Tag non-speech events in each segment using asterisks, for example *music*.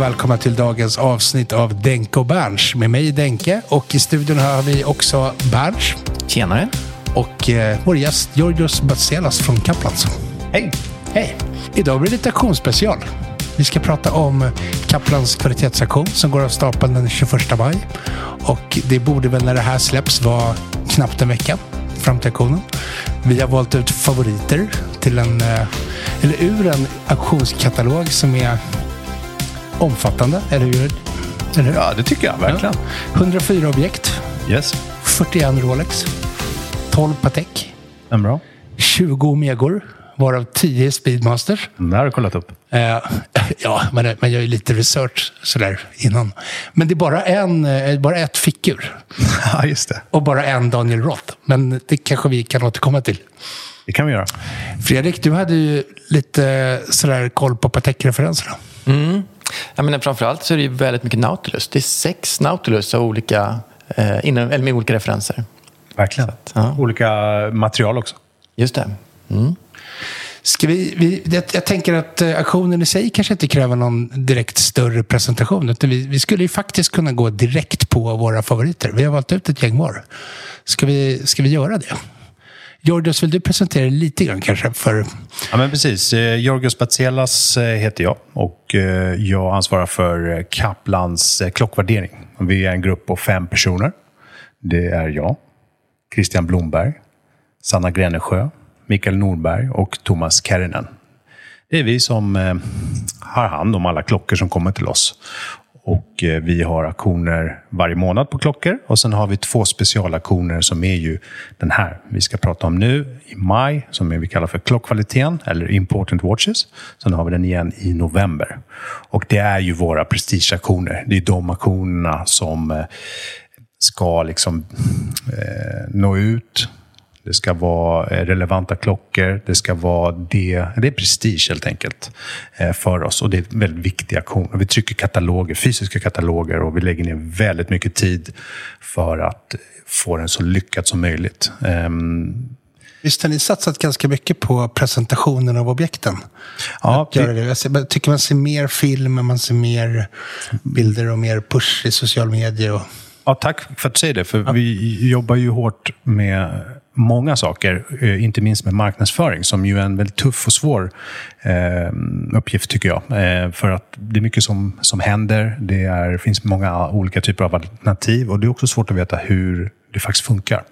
och välkomna till dagens avsnitt av Denke och Berns. Med mig Denke och i studion har vi också Berns. Tjenare. Och eh, vår gäst Georgios Batselas från Kaplans. Hej. Hej! Idag blir det auktionsspecial. Vi ska prata om Kaplans kvalitetsaktion som går av stapeln den 21 maj. Och det borde väl när det här släpps vara knappt en vecka fram till auktionen. Vi har valt ut favoriter till en, eh, eller ur en auktionskatalog som är omfattande, eller hur? Eller hur? Ja, det tycker jag verkligen. 104 objekt, Yes. 41 Rolex, 12 Patek, En bra. 20 Omegor, varav 10 Speedmasters. Där har du kollat upp. Eh, *laughs* ja, man, man gör ju lite research sådär innan. Men det är bara, en, eh, bara ett fickur *laughs* Ja, just det. och bara en Daniel Roth. Men det kanske vi kan återkomma till. Det kan vi göra. Fredrik, du hade ju lite sådär koll på Patek-referenserna. Mm. Jag menar, framförallt så är det ju väldigt mycket Nautilus. Det är sex Nautilus av olika, eh, inom, eller med olika referenser. Verkligen. ja. Olika material också. Just det. Mm. Ska vi, vi, jag, jag tänker att eh, aktionen i sig kanske inte kräver någon direkt större presentation. Utan vi, vi skulle ju faktiskt kunna gå direkt på våra favoriter. Vi har valt ut ett gäng var. Ska vi, ska vi göra det? Georgios, vill du presentera dig lite grann kanske? För, Ja, men precis. Eh, Georgios Batselas eh, heter jag och eh, jag ansvarar för Kaplans klockvärdering. Vi är en grupp på fem personer. Det är jag, Christian Blomberg, Sanna Grenesjö, Mikael Norberg och Thomas Kärinen. Det är vi som har hand om alla klockor som kommer till oss. Och eh, vi har auktioner varje månad på klockor. Och sen har vi två specialaktioner som är ju den här vi ska prata om nu i maj, som vi kallar för klockkvaliteten, eller important watches. Sen har vi den igen i november. Och det är ju våra prestigeaktioner. Det är de auktionerna som eh, ska liksom eh, nå ut. Det ska vara eh, relevanta klockor. Det ska vara det. Det är prestige helt enkelt eh, för oss. Och det är en väldigt viktig aktion. Vi trycker kataloger, fysiska kataloger och vi lägger ner väldigt mycket tid för att få den så lyckad som möjligt. Ehm, visst har ni satsat ganska mycket på presentationen av objekten? Ja, Att göra det. Jag ser- jag tycker man ser mer film, man ser mer bilder och mer push i social media. Och, Ja, tack för att du säger det. För vi jobbar ju hårt med många saker, eh, inte minst med marknadsföring, som ju är en väldigt tuff och svår eh, uppgift, tycker jag. Eh, för att det är mycket som, som händer. Det är, finns många olika typer av alternativ och det är också svårt att veta hur det faktiskt funkar.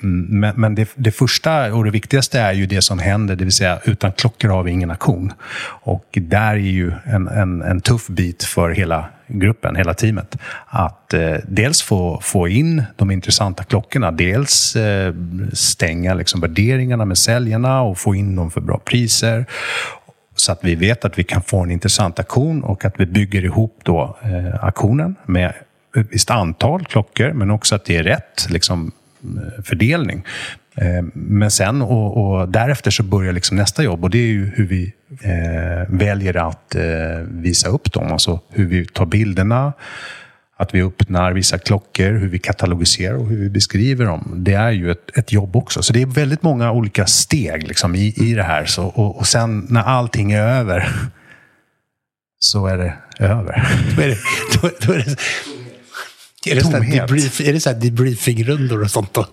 Men, men det, det första och det viktigaste är ju det som händer, det vill säga utan klockor har vi ingen aktion. Och där är ju en, en, en tuff bit för hela gruppen, hela teamet. Att eh, dels få, få in de intressanta klockorna, dels eh, stänga liksom värderingarna med säljarna och få in dem för bra priser. Så att vi vet att vi kan få en intressant aktion och att vi bygger ihop då eh, aktionen med ett visst antal klockor, men också att det är rätt liksom, eh, fördelning. Eh, men sen och, och, därefter så börjar liksom nästa jobb och det är ju hur vi eh, väljer att eh, visa upp dem. Alltså hur vi tar bilderna, att vi öppnar vissa klockor, hur vi katalogiserar och hur vi beskriver dem. Det är ju ett, ett jobb också. Så det är väldigt många olika steg liksom, i, i det här. Så, och, och sen när allting är över, så är det över. Då är det, då, då är det, är det, så debrief, är det så här debriefingrundor och sånt? Då?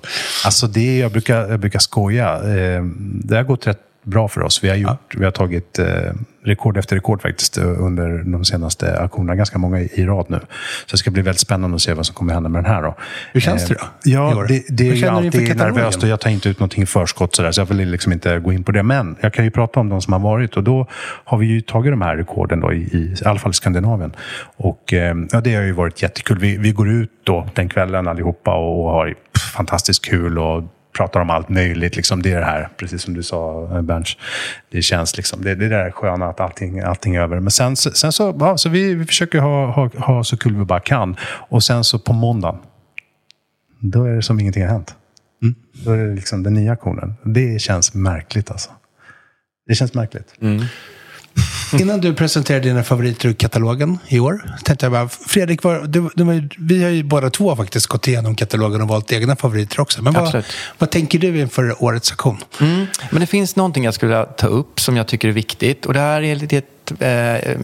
Alltså det, jag, brukar, jag brukar skoja. Eh, det har gått rätt bra för oss. Vi har, gjort, ja. vi har tagit eh, rekord efter rekord faktiskt eh, under de senaste auktionerna. Ganska många i, i rad nu. Så det ska bli väldigt spännande att se vad som kommer hända med den här. Då. Hur känns det då? Ja, det, det är ju alltid nervöst och jag tar inte ut någonting i förskott. Så, där, så jag vill liksom inte gå in på det. Men jag kan ju prata om de som har varit. Och då har vi ju tagit de här rekorden då, i, i, i alla fall i Skandinavien. Och eh, ja, det har ju varit jättekul. Vi, vi går ut då den kvällen allihopa och, och har fantastiskt kul. Och pratar om allt möjligt. Liksom, det är det här, precis som du sa eh, Berns. Det känns liksom, det, det är det där sköna att allting, allting är över. Men sen, sen så, ja, så vi, vi försöker ha, ha, ha så kul vi bara kan. Och sen så på måndagen, då är det som ingenting har hänt. Mm. Då är det liksom den nya konen. Det känns märkligt alltså. Det känns märkligt. Mm. *laughs* Innan du presenterar dina favoriter ur katalogen i år, tänkte jag bara, Fredrik, var, du, du, vi har ju båda två faktiskt gått igenom katalogen och valt egna favoriter också. Men vad, vad tänker du inför årets aktion? Mm, men det finns någonting jag skulle vilja ta upp som jag tycker är viktigt. Och det här är lite Eh, eh,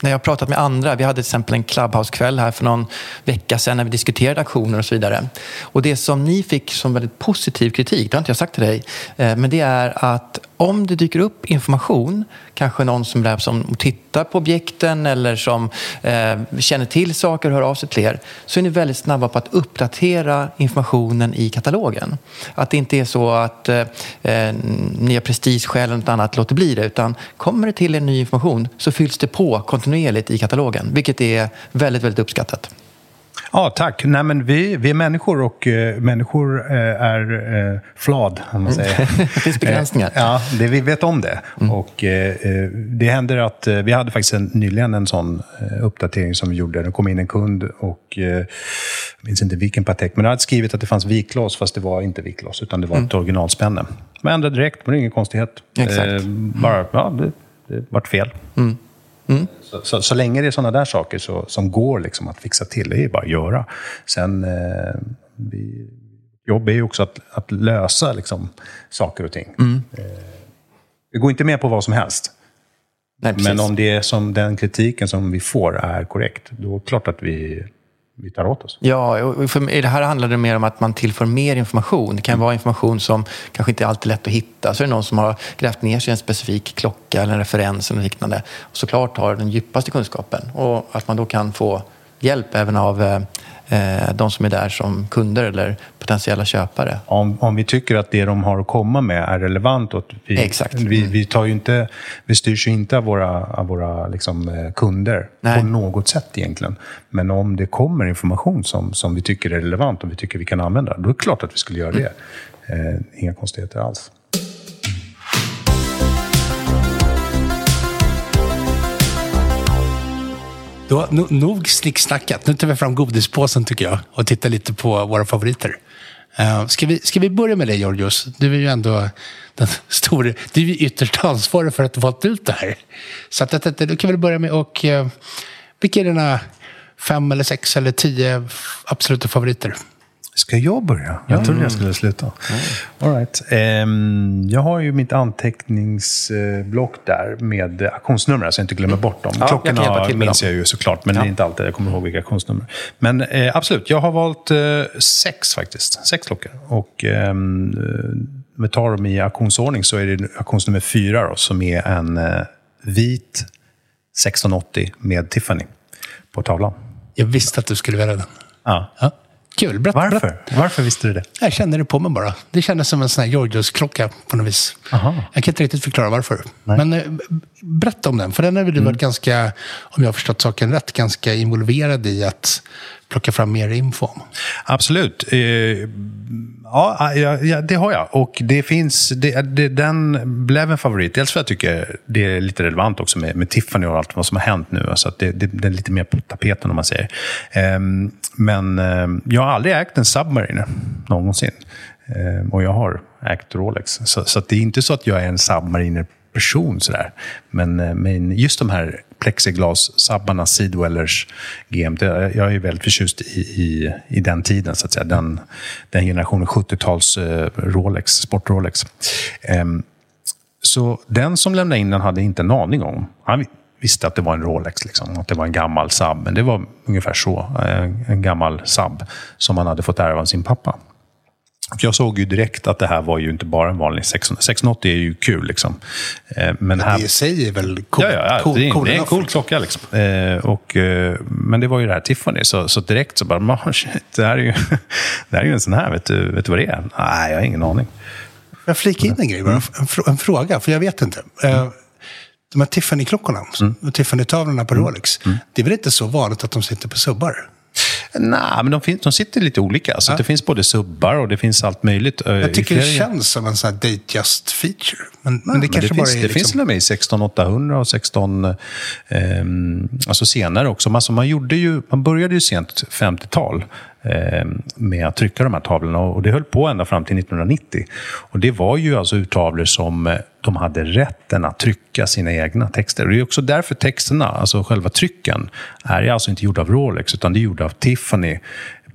när jag har pratat med andra, vi hade till exempel en Clubhouse-kväll här för någon vecka sedan när vi diskuterade aktioner och så vidare. Och det som ni fick som väldigt positiv kritik, det har inte jag sagt till dig, eh, men det är att om det dyker upp information, kanske någon som, där, som tittar på objekten eller som eh, känner till saker och hör av sig till er, så är ni väldigt snabba på att uppdatera informationen i katalogen. Att det inte är så att eh, eh ni har prestigeskäl eller något annat låter bli det, utan kommer det till er ny information så fylls det på kontinuerligt i katalogen, vilket är väldigt, väldigt uppskattat. Ja, tack. Nej, men vi, vi är människor och uh, människor uh, är uh, flad, om man säger. *laughs* det finns begränsningar. ja, det, vi vet om det. Mm. Och Det händer att vi hade faktiskt en, nyligen en sån uppdatering som vi gjorde. Det kom in en kund och jag minns inte vilken Patek, men det hade skrivit att det fanns viklås, fast det var inte viklås, utan det var mm. ett originalspänne. Man ändrade direkt, men det är ingen konstighet. Exakt. bara, ja, det, det vart fel. Mm. Mm. Så, så, så, länge det är sådana där saker så, som går liksom att fixa till, det är bara att göra. Sen, eh, vi, jobb är ju också att, att lösa liksom, saker och ting. Mm. Eh, vi går inte med på vad som helst. Nej, Men om det är som den kritiken som vi får är korrekt, då är det klart att vi vi tar åt oss. Ja, och för det här handlar det mer om att man tillför mer information. Det kan vara information som kanske inte alltid är lätt att hitta. Så är det någon som har grävt ner sig i en specifik klocka eller en referens eller liknande. Och såklart har den djupaste kunskapen. Och att man då kan få hjälp även av eh, eh de som är där som kunder eller potentiella köpare. Om, om vi tycker att det de har att komma med är relevant och vi, Exakt. vi, vi, tar ju inte, vi styrs ju inte av våra, av våra liksom, eh, kunder Nej. på något sätt egentligen. Men om det kommer information som, som vi tycker är relevant och vi tycker vi kan använda, då är det klart att vi skulle göra det. Mm. Eh, inga konstigheter alls. Då, no, nog snicksnackat. Nu tar vi fram godispåsen tycker jag och tittar lite på våra favoriter. Uh, ska, vi, ska vi börja med dig, Georgios? Du är ju ändå den *laughs* store. Du är ytterst ansvarig för att du valt ut det här. Så att, att, då kan väl börja med och... Uh, vilka är dina fem, eller sex eller tio absoluta favoriter? Ska jag börja? Jag mm. trodde jag skulle sluta. Mm. All right. Um, jag har ju mitt anteckningsblock där med auktionsnummer, så jag inte glömmer bort dem. Ja, Klockorna jag minns jag ju såklart, men ja. det är inte alltid jag kommer ihåg vilka auktionsnummer. Men eh, absolut, jag har valt eh, sex faktiskt. Sex klockor. Och eh, vi tar dem i auktionsordning så är det auktionsnummer fyra då, som är en eh, vit 1680 med Tiffany på tavlan. Jag visste att du skulle välja den. Ja. ja. Kul. Berätt, Varför? Berätt. Varför visste du det? Jag kände det på mig bara. Det kändes som en sån här Georgios-klocka på något vis. Aha. Jag kan inte riktigt förklara varför. Nej. Men eh, berätta om den. För den har du mm. varit ganska, om jag har förstått saken rätt, ganska involverad i att plocka fram mer info om? Absolut. Eh, ja, ja, det har jag. Och det finns, det, det, den blev en favorit. Dels för att jag tycker det är lite relevant också med, med Tiffany och allt vad som har hänt nu. Alltså att det, det, det är lite mer på tapeten om man säger. Men eh, jag har aldrig ägt en Submariner någonsin. Eh, och jag har ägt Rolex. Så, så det är inte så att jag är en Submariner person sådär. Men, eh, men just de här plexiglas-sabbarna, Seedwellers, GMT. Jag är väldigt förtjust i, i, i den tiden, så att säga. Den, den generationen 70-tals eh, Rolex, sport-Rolex. Um, så den som lämnade in den hade inte en aning om. Han visste att det var en Rolex, liksom, att det var en gammal sub. Men det var ungefär så. En, en gammal sub som han hade fått ärva av sin pappa. Jag såg ju direkt att det här var ju inte bara en vanlig 600. 680 är ju kul. Liksom. Eh, men här... Det i sig är väl cool, ja, ja, cool, det, är, cool det är en cool klocka. Liksom. Eh, och, eh, men det var ju det här Tiffany, så, så direkt så bara, shit, det, här är ju, *laughs* det här är ju en sån här. Vet du, vet du vad det är? Nej, jag har ingen aning. Jag flika in en grej en, en fråga, för jag vet inte. Mm. De här Tiffany-klockorna, mm. Tiffany-tavlorna på mm. Rolex, mm. det är väl inte så vanligt att de sitter på subbar? Nej, men de, finns, de sitter lite olika. Så ja. Det finns både subbar och det finns allt möjligt. Eh, Jag tycker det känns som en sån här date just feature. Men, Nej, men det kanske det bara finns, är... Det liksom... finns till och med i 16800 och 16... Eh, alltså senare också. Alltså man, gjorde ju, man började ju sent 50-tal eh, Eh, med att trycka de här tavlorna. Och det höll på ända fram till 1990. Och det var ju alltså urtavlor som eh, de hade rätten att trycka sina egna texter. Och det är också därför texterna, alltså själva trycken, är alltså inte gjorda av Rolex, utan det är gjorda av Tiffany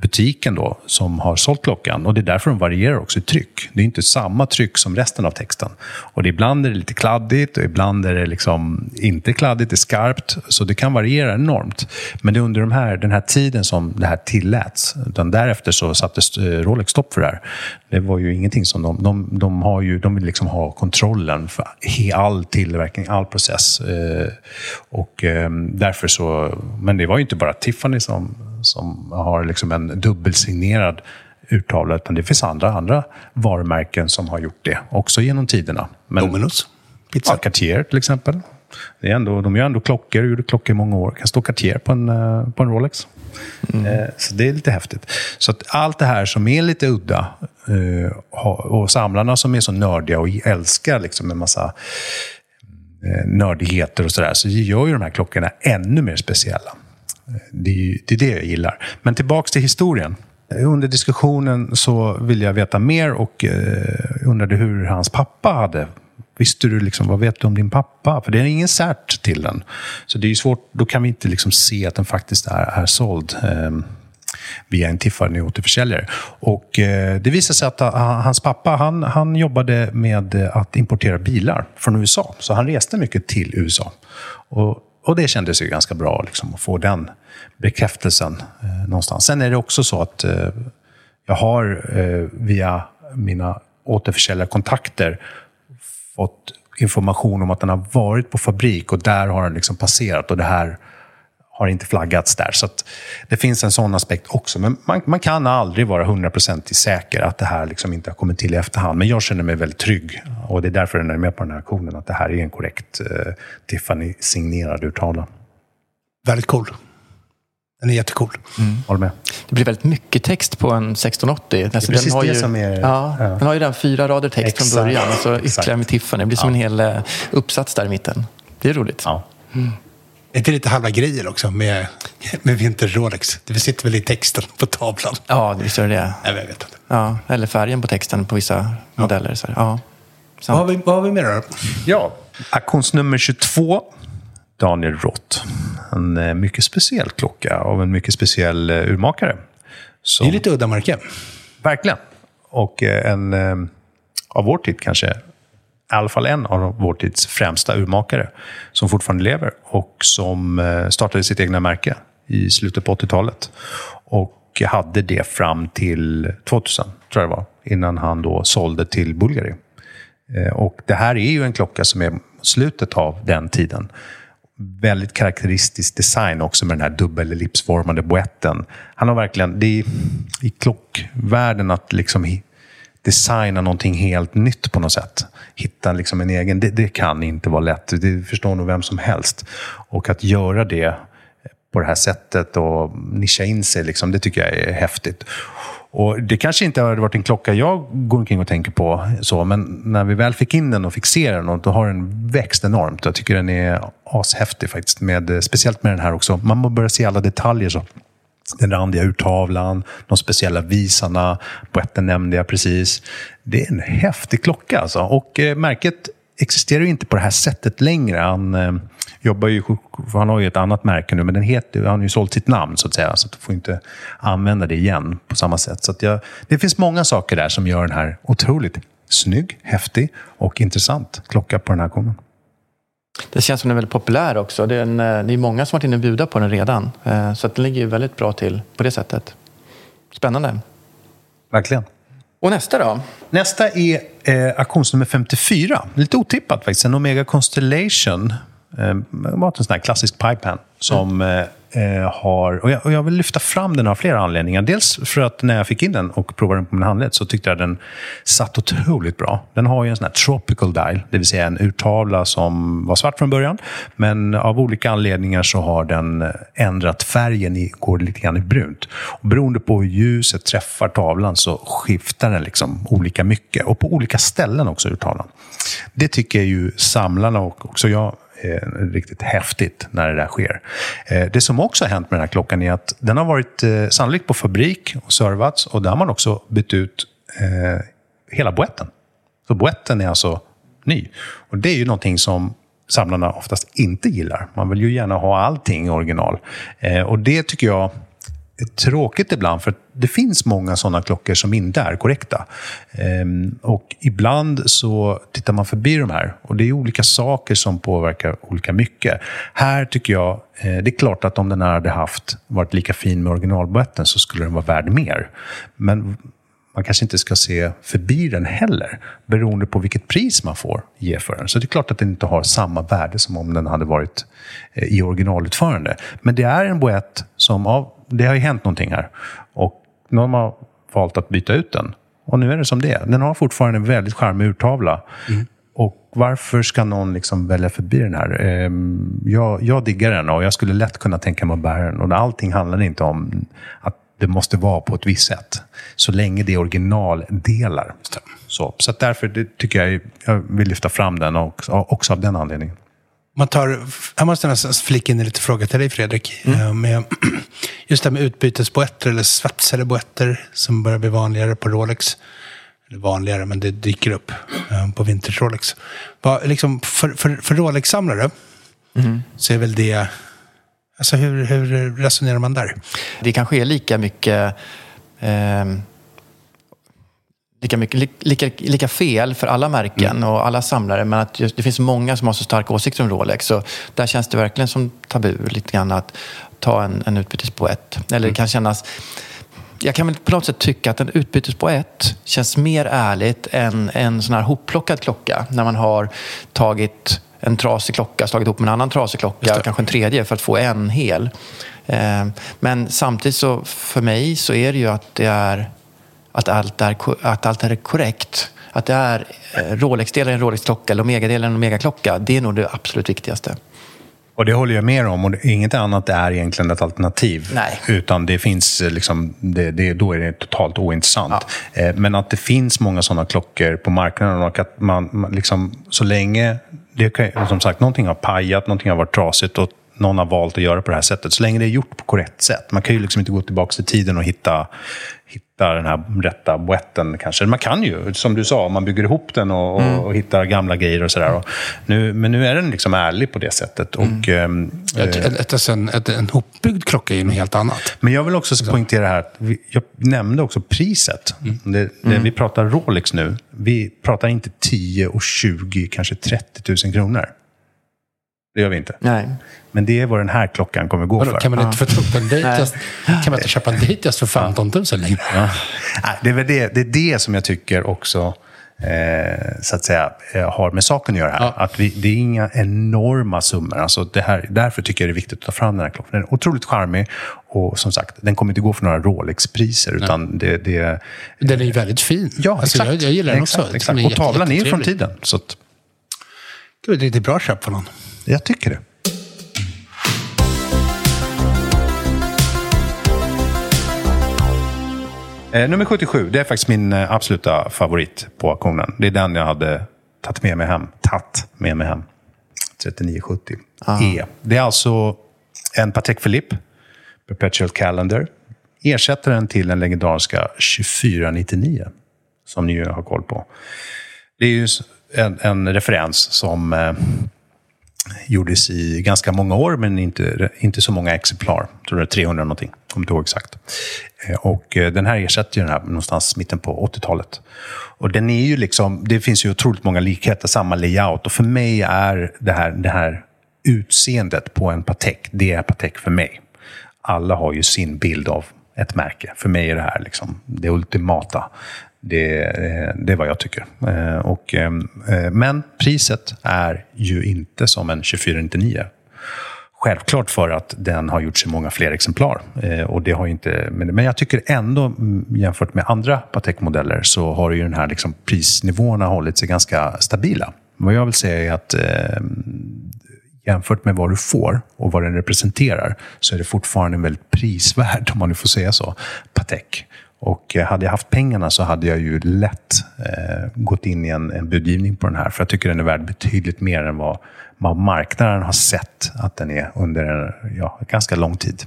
butiken då, som har sålt klockan. Och Det är därför de varierar också i tryck. Det är inte samma tryck som resten av texten. Och det, Ibland är det lite kladdigt och ibland är det liksom inte kladdigt, det är skarpt. Så det kan variera enormt. Men det är under de här, den här tiden som det här tilläts. Utan därefter så sattes eh, Rolex stopp för det här. Det var ju ingenting som de... De, de, har ju, de vill liksom ha kontrollen för all tillverkning, all process. Eh, och eh, därför så... Men det var ju inte bara Tiffany som som har liksom en dubbelsignerad urtavla, utan det finns andra, andra varumärken som har gjort det, också genom tiderna. Men, Dominus? Pizza? Ja, Cartier till exempel. Det är ändå, de gör ändå klockor, gjorde klockor i många år. Kan stå Cartier på en, eh, på en Rolex. Mm. Eh, så det är lite häftigt. Så att allt det här som är lite udda eh, och samlarna som är så nördiga och älskar liksom en massa eh, nördigheter och sådär, så gör ju de här klockorna ännu mer speciella. Det är, det är det jag gillar. Men tillbaks till historien. Under diskussionen så ville jag veta mer och undrade hur hans pappa hade Visste du liksom, vad vet du om din pappa? För det är ingen cert till den. Så det är svårt, då kan vi inte liksom se att den faktiskt är, är såld eh, via en Tiffany återförsäljare. Och eh, det visade sig att uh, hans pappa han, han jobbade med att importera bilar från USA. Så han reste mycket till USA. Och och det kändes ju ganska bra liksom, att få den bekräftelsen eh, någonstans. Sen är det också så att eh, jag har eh, via mina återförsäljarkontakter fått information om att den har varit på fabrik och där har den liksom passerat och det här har inte flaggats där. Så det finns en sån aspekt också. Men man, man kan aldrig vara hundraprocentigt säker att det här liksom inte har kommit till i efterhand. Men jag känner mig väldigt trygg. Och det är därför jag är med på den här aktionen. Att det här är en korrekt eh, Tiffany-signerad urtavla. Väldigt cool. Den är jättecool. Mm. Håller med. Det blir väldigt mycket text på en 1680. Alltså, det är precis den har det ju, som är... Ja, ja. Den har ju den fyra rader text Exakt. från början och så ytterligare med Tiffany. Det blir som ja. en hel eh, uppsats där i mitten. Det är roligt. Ja. Mm. Är det lite halva grejen också med, med Vinter Rolex? Det sitter väl i texten på tavlan? Ja, visst gör det det. Jag vet inte. Ja, eller färgen på texten på vissa ja. modeller. Så, ja, vad, har vi, vad har vi mer då? Ja, auktionsnummer 22. Daniel Roth. En eh, mycket speciell klocka av en mycket speciell uh, urmakare. Som, det är lite udda märke. Verkligen. Och uh, en av vår tid kanske i alla fall en av vår tids främsta urmakare som fortfarande lever och som eh, startade sitt egna märke i slutet på 80-talet. Och hade det fram till 2000, tror jag det var, innan han då sålde till Bulgari. Eh, och det här är ju en klocka som är slutet av den tiden. Väldigt karaktäristisk design också med den här dubbelellipsformade boetten. Han har verkligen, det är i klockvärlden att liksom designa någonting helt nytt på något sätt. Hitta liksom en egen, det, det, kan inte vara lätt. Det förstår nog vem som helst. Och att göra det på det här sättet och nischa in sig. Liksom, det tycker jag är häftigt. Och Det kanske inte hade varit en klocka jag går omkring och tänker på, så, men när vi väl fick in den och fick se den, och då har den växt enormt. Jag tycker den är ashäftig faktiskt, med, speciellt med den här också. Man börjar se alla detaljer. så den randiga urtavlan, de speciella visarna, boetten nämnde jag precis. Det är en häftig klocka alltså. Och eh, märket existerar ju inte på det här sättet längre. Han eh, jobbar ju, han har ju ett annat märke nu, men den heter, han har ju sålt sitt namn så att säga. Så att du får inte använda det igen på samma sätt. Så att jag, det finns många saker där som gör den här otroligt snygg, häftig och intressant klocka på den här auktionen. Det känns som den är väldigt populär också. Det är, en, eh, det är många som har varit inne och bjuda på den redan. Eh, så att den ligger ju väldigt bra till på det sättet. Spännande. Verkligen. Och nästa då? Nästa är eh, auktionsnummer 54. Lite otippat faktiskt. En Omega Constellation. Eh, en sån här klassisk pipepan som mm eh, har... Och jag, och jag, vill lyfta fram den av flera anledningar. Dels för att när jag fick in den och provade den på min handled så tyckte jag den satt otroligt bra. Den har ju en sån här tropical dial, det vill säga en urtavla som var svart från början. Men av olika anledningar så har den ändrat färgen, i, går lite grann i brunt. Och beroende på hur ljuset träffar tavlan så skiftar den liksom olika mycket. Och på olika ställen också, urtavlan. Det tycker ju samlarna och också jag eh, riktigt häftigt när det där sker. Eh, det som också har hänt med den här klockan är att den har varit eh, sannolikt på fabrik och servats och där har man också bytt ut eh, hela boetten. Så boetten är alltså ny. Och det är ju någonting som samlarna oftast inte gillar. Man vill ju gärna ha allting i original. Eh, och det tycker jag tråkigt ibland, för det finns många sådana klockor som inte är korrekta. Ehm, och ibland så tittar man förbi de här och det är olika saker som påverkar olika mycket. Här tycker jag, eh, det är klart att om den här hade haft, varit lika fin med originalboetten så skulle den vara värd mer. Men man kanske inte ska se förbi den heller, beroende på vilket pris man får ge för den. Så det är klart att den inte har samma värde som om den hade varit eh, i originalutförande. Men det är en boett som av det har ju hänt någonting här. Och någon har valt att byta ut den. Och nu är det som det är. Den har fortfarande en väldigt charmig urtavla. Mm. Och varför ska någon liksom välja förbi den här? Ehm, jag, jag diggar den och jag skulle lätt kunna tänka mig att bära den. Och allting handlar inte om att det måste vara på ett visst sätt. Så länge det är originaldelar. Så, så därför det tycker jag, jag vill lyfta fram den också, också av den anledningen. Man tar, jag måste nästan flika in en liten fråga till dig Fredrik. Mm. Eh, med, *clears throat* just det här med utbytesboetter eller svetsade boetter som börjar bli vanligare på Rolex. Eller vanligare, men det dyker upp eh, på vintage Rolex. liksom, för, för, för Rolex-samlare mm. så är väl det... Alltså hur, hur resonerar man där? Det kanske är lika mycket... Eh lika, mycket, lika, lika fel för alla märken mm. och alla samlare. Men att just, det finns många som har så starka åsikter om Rolex. Så där känns det verkligen som tabu lite grann att ta en, en utbytespoet. Eller mm. det kan kännas... Jag kan väl på något sätt tycka att en utbytespoet känns mer ärligt än en sån här hopplockad klocka. När man har tagit en trasig klocka, slagit ihop med en annan trasig klocka, kanske en tredje för att få en hel. Eh, men samtidigt så för mig så är det ju att det är att allt är, att allt är korrekt. Att det är eh, Rolex-delen en Rolex-klocka eller Omega-delen en Omega-klocka. Det är nog det absolut viktigaste. Och det håller jag med om. Och inget annat är egentligen ett alternativ. Nej. Utan det finns eh, liksom, det, det, då är det totalt ointressant. Ja. Eh, men att det finns många sådana klockor på marknaden och att man, man liksom, så länge det kan, som sagt, någonting har pajat, någonting har varit trasigt och någon har valt att göra på det här sättet. Så länge det är gjort på korrekt sätt. Man kan ju liksom inte gå tillbaka till tiden och hitta, hitta den här rätta boetten kanske. Man kan ju, som du sa, man bygger ihop den och, mm. och, hittar gamla grejer och sådär. Nu, men nu är den liksom ärlig på det sättet. Och, mm. eh, ett, ett, ett, en, hopbyggd klocka är ju något helt annat. Men jag vill också så. poängtera här, vi, jag nämnde också priset. Mm. Det, det, mm. Vi pratar Rolex nu. Vi pratar inte 10 och 20, kanske 30 000 kronor. Det gör vi inte. Nej. Men det är vad den här klockan kommer gå för. Kan man inte få upp en Datejust? kan man inte köpa en Datejust för 15 000 längre? Ja. Det, är det, det är det som jag tycker också eh, så att säga, eh, har med saken att göra här. Ja. Att vi, det är inga enorma summor. Alltså det här, därför tycker jag det är viktigt att ta fram den här klockan. Den är otroligt charmig och som sagt, den kommer inte gå för några Rolex-priser. Utan det, det, den är ju väldigt fin. Ja, alltså, exakt. Jag, jag gillar den exakt, också. Exakt. Och tavlan är ju från tiden. Så att... det är ett bra köp för någon. Jag tycker det. Eh, nummer 77, det är faktiskt min eh, absoluta favorit på auktionen. Det är den jag hade tagit med mig hem. Tatt med mig hem. 3970 ah. E. Det är alltså en Patek Philippe Perpetual Calendar. Ersätter den till den legendariska 2499 som ni ju har koll på. Det är ju en, en referens som eh, gjordes i ganska många år, men inte, inte så många exemplar. Jag tror det var 300 någonting, kommer inte ihåg exakt. Eh, och eh, den här ersätter ju den här någonstans mitten på 80-talet. Och den är ju liksom, det finns ju otroligt många likheter, samma layout. Och för mig är det här, det här utseendet på en Patek, det är Patek för mig. Alla har ju sin bild av ett märke. För mig är det här liksom det ultimata. Det, det är vad jag tycker. Eh, och, eh, eh, men priset är ju inte som en 2499. Självklart för att den har gjorts i många fler exemplar. Och det har inte, men jag tycker ändå, mm, jämfört med andra Patek-modeller, så har ju den här liksom prisnivåerna hållit sig ganska stabila. Vad jag vill säga är att jämfört med vad du får och vad den representerar så är det fortfarande en väldigt prisvärd, *laughs* om man nu får säga så, Patek. Och eh, hade jag haft pengarna så hade jag ju lätt eh, gått in i en, en budgivning på den här. För jag tycker den är värd betydligt mer än vad, vad marknaden har sett att den är under en ja, ganska lång tid.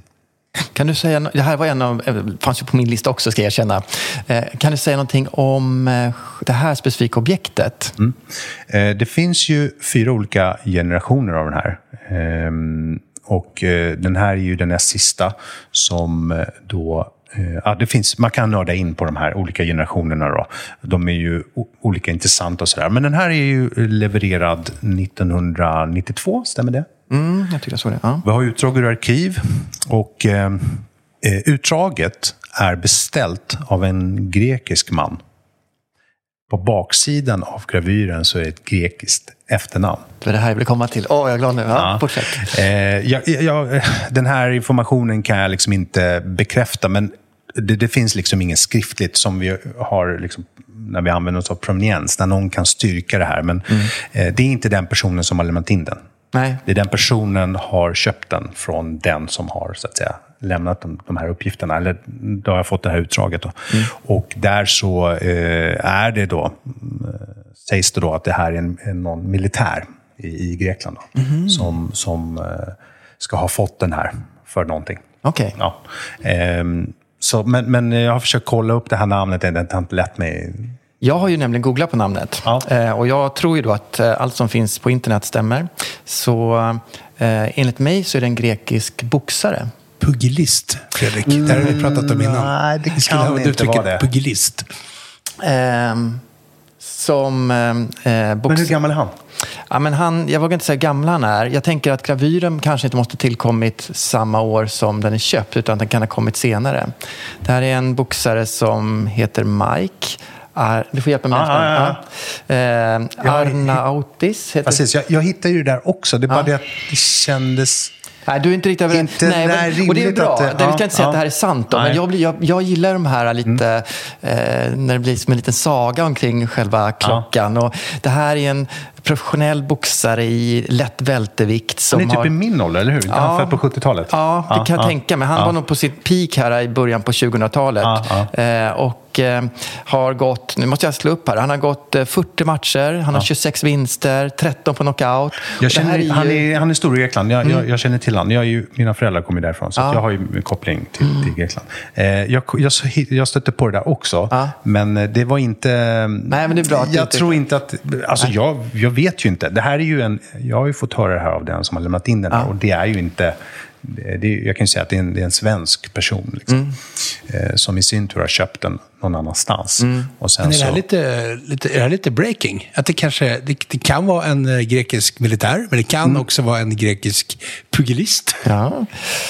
Kan du säga, det här var en av, eh, fanns ju på min lista också ska jag erkänna. Eh, kan du säga någonting om det här specifika objektet? Mm. Det finns ju fyra olika generationer av den här. Ehm, och den här är ju den näst sista som då Ja, det finns, man kan nörda in på de här olika generationerna. Då. De är ju olika intressanta och sådär. Men den här är ju levererad 1992, stämmer det? Mm, jag tycker jag såg det. Ja. Vi har utdrag ur arkiv och eh, utdraget är beställt av en grekisk man. På baksidan av gravyren så är ett grekiskt efternamn. Det är det här jag vill komma till. Åh, oh, jag är glad nu. Ja, ja. Eh, jag, jag, den här informationen kan jag liksom inte bekräfta, men det, det, finns liksom inget skriftligt som vi har liksom, när vi använder oss av proveniens, där någon kan styrka det här. Men mm. eh, det är inte den personen som har lämnat in den. Nej. Det är den personen har köpt den från den som har så att säga, lämnat de, de här uppgifterna. Eller då har jag fått det här utdraget. Då. Mm. Och där så eh, är det då, eh, sägs det då att det här är en, en någon militär i, i Grekland då, mm. som, som eh, ska ha fått den här för någonting. Okej. Okay. Ja. Eh, så, men, men jag har försökt kolla upp det här namnet, det har inte lett mig jag har ju nämligen googlat på namnet ja. Eh, och jag tror ju då att eh, allt som finns på internet stämmer. Så eh, enligt mig så är det en grekisk boxare. Pugilist, Fredrik. Mm, det har vi pratat om innan. Nej, det kan inte vara det. Pugilist. Eh, som eh, box... Men hur gammal är han? Ja, men han, jag vågar inte säga hur gammal han är. Jag tänker att gravyren kanske inte måste tillkommit samma år som den är köpt, utan den kan ha kommit senare. Det här är en boxare som heter Mike. Ar, du får hjälpa mig. Ah, ja, ja. Eh, Arnautis heter Precis, jag, jag hittade ju det där också. Det är bara det att det kändes Nej, du är inte riktigt överens. Inte, nej, nej, och det är bra. Att, det, vi ska inte säga ja, att det här är sant. Då, men jag, jag, jag, gillar de här lite, mm. eh, när det blir som en liten saga omkring själva klockan. Ja. Och det här är en professionell boxare i lätt vältevikt. Som han är typ har... i min ålder, eller hur? Ja, han född på 70-talet. Ja, det kan jag tänka mig. Han var nog på sitt peak här i början på 2000-talet. Eh, och Eh, har gått, nu måste jag slå upp här, han har gått 40 eh, matcher, han har 26 vinster, 13 på knockout. Känner, är ju... han, är, han är stor i Grekland, jag, mm. jag, jag känner till honom. Jag ju, mina föräldrar kommer därifrån, så ja. jag har ju koppling till, mm. till Grekland. Eh, jag, jag, jag stötte på det där också, ja. men eh, det var inte... Nej, men det är bra jag tror inte att... Alltså jag, jag vet ju inte. Det här är ju en... Jag har ju fått höra det här av den som har lämnat in den här, ja. och det är ju inte det, jag kan säga att det är en, det är en svensk person liksom, mm. eh, som i sin tur har köpt den någon annanstans. Mm. Och sen Men är, det här så... lite, lite, är det här lite breaking? Att det, kanske, det, det kan vara en eh, grekisk militär, men det kan mm. också vara en grekisk pugilist. Ja,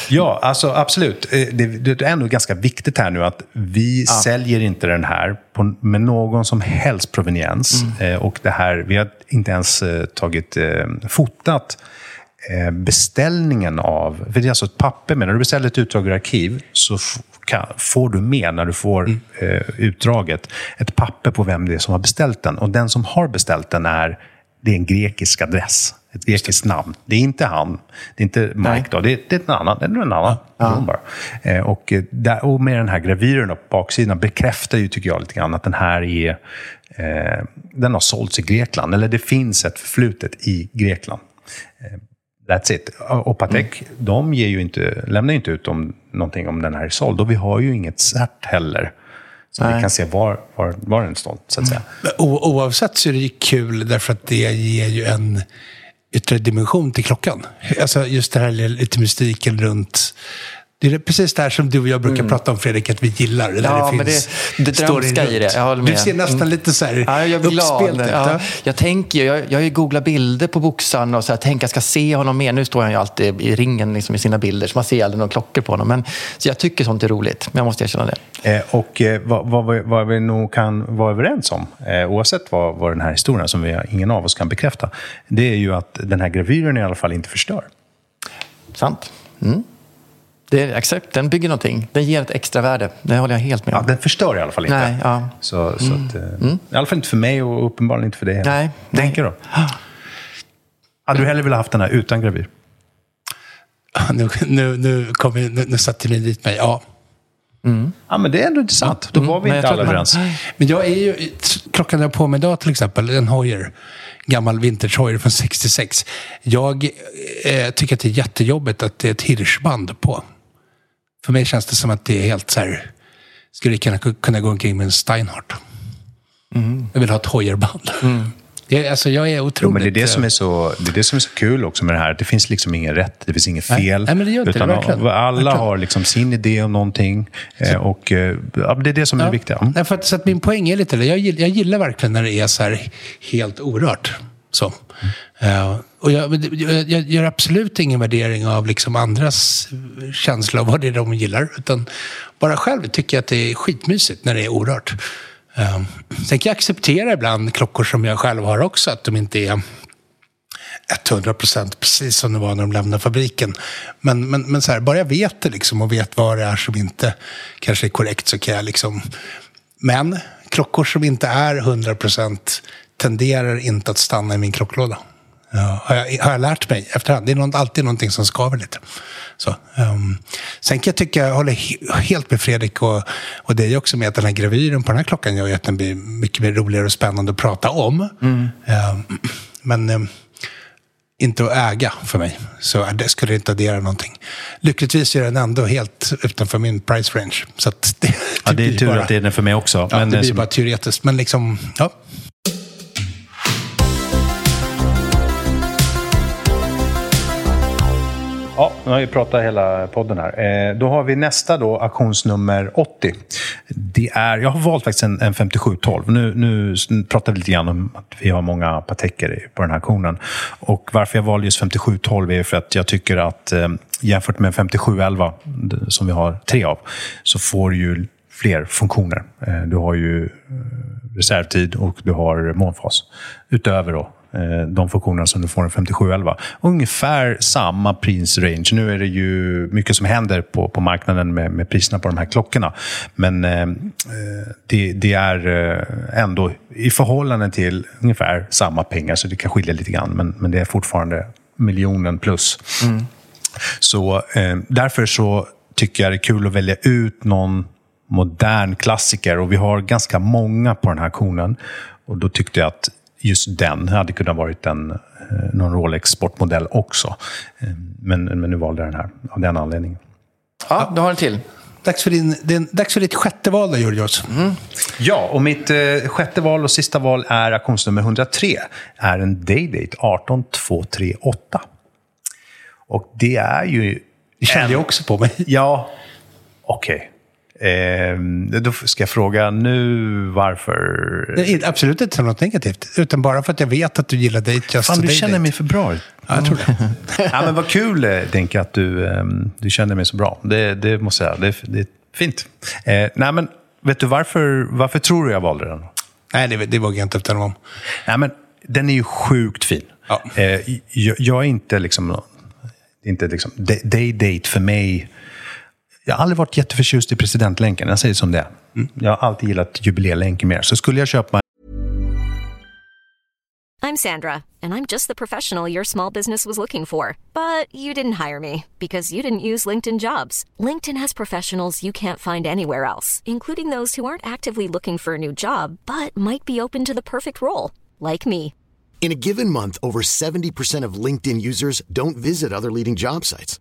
ja alltså absolut. Eh, det, det, är ändå ganska viktigt här nu att vi ja. säljer inte den här på, med någon som helst proveniens. Mm. Och det här, vi har inte ens tagit fotat beställningen av... För det är alltså ett papper med. När du beställer ett utdrag ur arkiv så kan, får du med, när du får mm. eh, utdraget, ett papper på vem det är som har beställt den. Och den som har beställt den är, det är en grekisk adress. ett grekiskt namn. Det är inte han. Det är inte Mike Nej. då. Det är, det är en annan. Det är en annan person bara. Eh, och, eh, där, och med den här gravyren på baksidan bekräftar ju, tycker jag, lite grann att den här är... Eh, den har sålts i Grekland. Eller det finns ett förflutet i Grekland. That's it. Och Patek, de ger ju inte, lämnar ju inte ut om, någonting om den här är såld. Och vi har ju inget cert heller. Så vi Nej. kan se var, var, var den såld, så att säga. Men o- oavsett så är det ju kul därför att det ger ju en yttre dimension till klockan. Alltså just det här lite mystiken runt det är precis det här som du och jag brukar prata om Fredrik, att vi gillar. Där Ja, det men finns det- det drömska i det. Jag håller Du med. ser nästan Mm. lite så här Ja, jag blir glad. Ja, ja. jag tänker jag, jag har ju googlat bilder på boxaren och så här, tänker jag ska se honom mer. Nu står han ju alltid i ringen liksom, i sina bilder, så man ser aldrig några klockor på honom. Men, så jag tycker sånt är roligt, men jag måste erkänna det. Eh, och eh, vad, vad, vi- vad vi nog kan vara överens om, eh, oavsett vad, vad den här historien, som vi, ingen av oss kan bekräfta, det är ju att den här gravyren i alla fall inte förstör. Sant. Mm. Det är, exakt, den bygger någonting. Den ger ett extra värde. Det håller jag helt med Ja, om. den förstör i alla fall inte. Nej, ja. Så, så att, eh, I alla fall inte för mig och uppenbarligen inte för dig. Nej. Tänker du? Hade du hellre velat haft den här utan gravyr? Nu, nu, nu, kom nu, nu satte ni dit mig. Ja. Ja, men det är ändå intressant. Då var vi inte alla överens. Men jag är ju, klockan jag på mig idag till exempel, en Hoyer. Gammal vintage Hoyer från 66. Jag eh, tycker att det är jättejobbigt att det är ett hirschband på. För mig känns det som att det är helt så här, skulle kunna, kunna gå omkring med en Steinhardt. Jag vill ha ett Hoyer-band. Det, alltså jag är otroligt... Jo, men det är det, som eh, är så, det är det som är så kul också med det här. Det finns liksom ingen rätt, det finns inget Nej. fel. Nej, men det gör inte verkligen. Alla Verkligen. har liksom sin idé om någonting. Eh, och eh, ja, det är det som är det viktiga. Mm. Nej, för att, så att min poäng är lite. Jag gillar, jag gillar verkligen när det är så här helt orört. Så. Eh, och jag, jag, jag gör absolut ingen värdering av liksom andras känsla av vad det är de gillar. Utan bara själv tycker jag att det är skitmysigt när det är orört. Uh, sen kan jag acceptera ibland klockor som jag själv har också, att de inte är 100 procent precis som det var när de lämnade fabriken. Men, men, men så här, bara jag vet det liksom och vet vad det är som inte kanske är korrekt så kan jag liksom... Men klockor som inte är 100 procent tenderar inte att stanna i min klocklåda. Ja, har, jag, har jag lärt mig efterhand. Det är någon, alltid någonting som skaver lite. Så, um, sen kan jag tycka, jag håller he, helt med Fredrik och, och dig också med att den här gravyren på den här klockan gör att den blir mycket mer roligare och spännande att prata om. Um, men um, inte att äga för mig. Så det skulle inte addera någonting. Lyckligtvis är den ändå helt utanför min price range. Så att *laughs* det, Ja, det är tur bara, att det är den för mig också. Ja, men, det eh, blir som- bara teoretiskt. Men liksom, ja. Ja, nu har vi pratat hela podden här. Eh, då har vi nästa då, auktionsnummer 80. Det är, jag har valt faktiskt en, en 5712. Nu, nu pratar vi lite grann om att vi har många pateker på den här auktionen. Och varför jag valde just 5712 är för att jag tycker att eh, jämfört med en 5711, som vi har tre av, så får du ju fler funktioner. Eh, du har ju eh, reservtid och du har månfas. Utöver då de funktionerna som du får i en 5711. Ungefär samma prisrange. Nu är det ju mycket som händer på, på marknaden med, med priserna på de här klockorna. Men eh, eh, det, det är eh, ändå i förhållande till ungefär samma pengar, så det kan skilja lite grann. Men, men det är fortfarande miljonen plus. Så eh, därför så tycker jag det är kul att välja ut någon modern klassiker. Och vi har ganska många på den här auktionen. Och då tyckte jag att just den hade kunnat varit en, eh, någon Rolex sportmodell också. Eh, men, men nu valde jag den här av den anledningen. Ja, du har en till. Dags för, din, det är dags för ditt sjätte val då, Georgios. Ja, och mitt eh, sjätte val och sista val är auktionsnummer 103. är en Daydate 18238. Och det är ju... Det kände jag också på mig. Ja, okej. Ehm, då ska jag fråga nu varför... Det är absolut inte något negativt. Utan bara för att jag vet att du gillar Date Just Fan, du känner Date. mig för bra. Ja, jag tror det. *laughs* ja, men vad kul, eh, Denke, att du, ehm, du känner mig så bra. Det, det måste jag säga. Det, är- det är fint. Eh, nej, men vet du varför, varför tror du jag valde den? Nej, det, det vågar jag inte uttala om. Nej, men den är ju sjukt fin. Ja. Eh, jag, jag är inte liksom... Inte liksom day- day-date för mig. Jag har aldrig varit jätteförtjust i presidentlänken. Jag säger som det är. Jag har alltid gillat jubileelänken mer. Så skulle jag köpa I'm Sandra, and I'm just the professional your small business was looking for. But you didn't hire me because you didn't use LinkedIn jobs. LinkedIn has professionals you can't find anywhere else, including those who aren't actively looking for a new job but might be open to the perfect role, like me. In a given month, over 70% of LinkedIn users don't visit other leading job sites.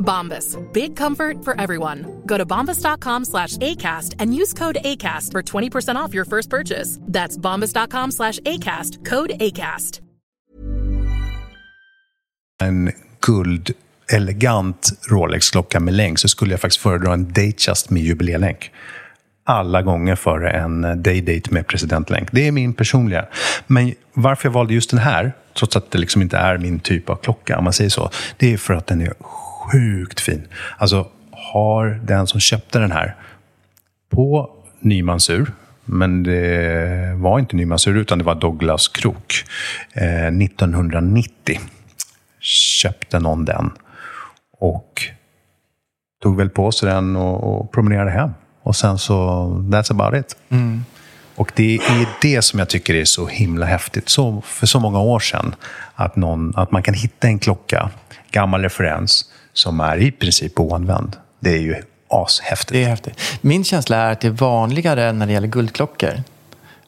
Bombas. Big comfort for everyone. Go to bombas.com slash ACAST and use code ACAST for 20% off your first purchase. That's bombas.com slash ACAST. Code ACAST. en guld elegant Rolex-klocka med länk så skulle jag faktiskt föredra en Datejust med jubileelänk. Alla gånger före en Daydate med presidentlänk. Det är min personliga. Men varför jag valde just den här, trots att det liksom inte är min typ av klocka, om man säger så, det är för att den är sjukt fin. Alltså, har den som köpte den här på nymansur, men det var inte nymansur utan det var Douglas Krok, eh, 1990 köpte någon den och tog väl på sig den och, och promenerade hem. Och sen så, that's about it. Och det är det som jag tycker är så himla häftigt. Så, för så många år sedan, att, någon, att man kan hitta en klocka, gammal referens, som är i princip oanvänd. Det är ju ashäftigt. Det är häftigt. Min känsla är att det är vanligare när det gäller guldklockor.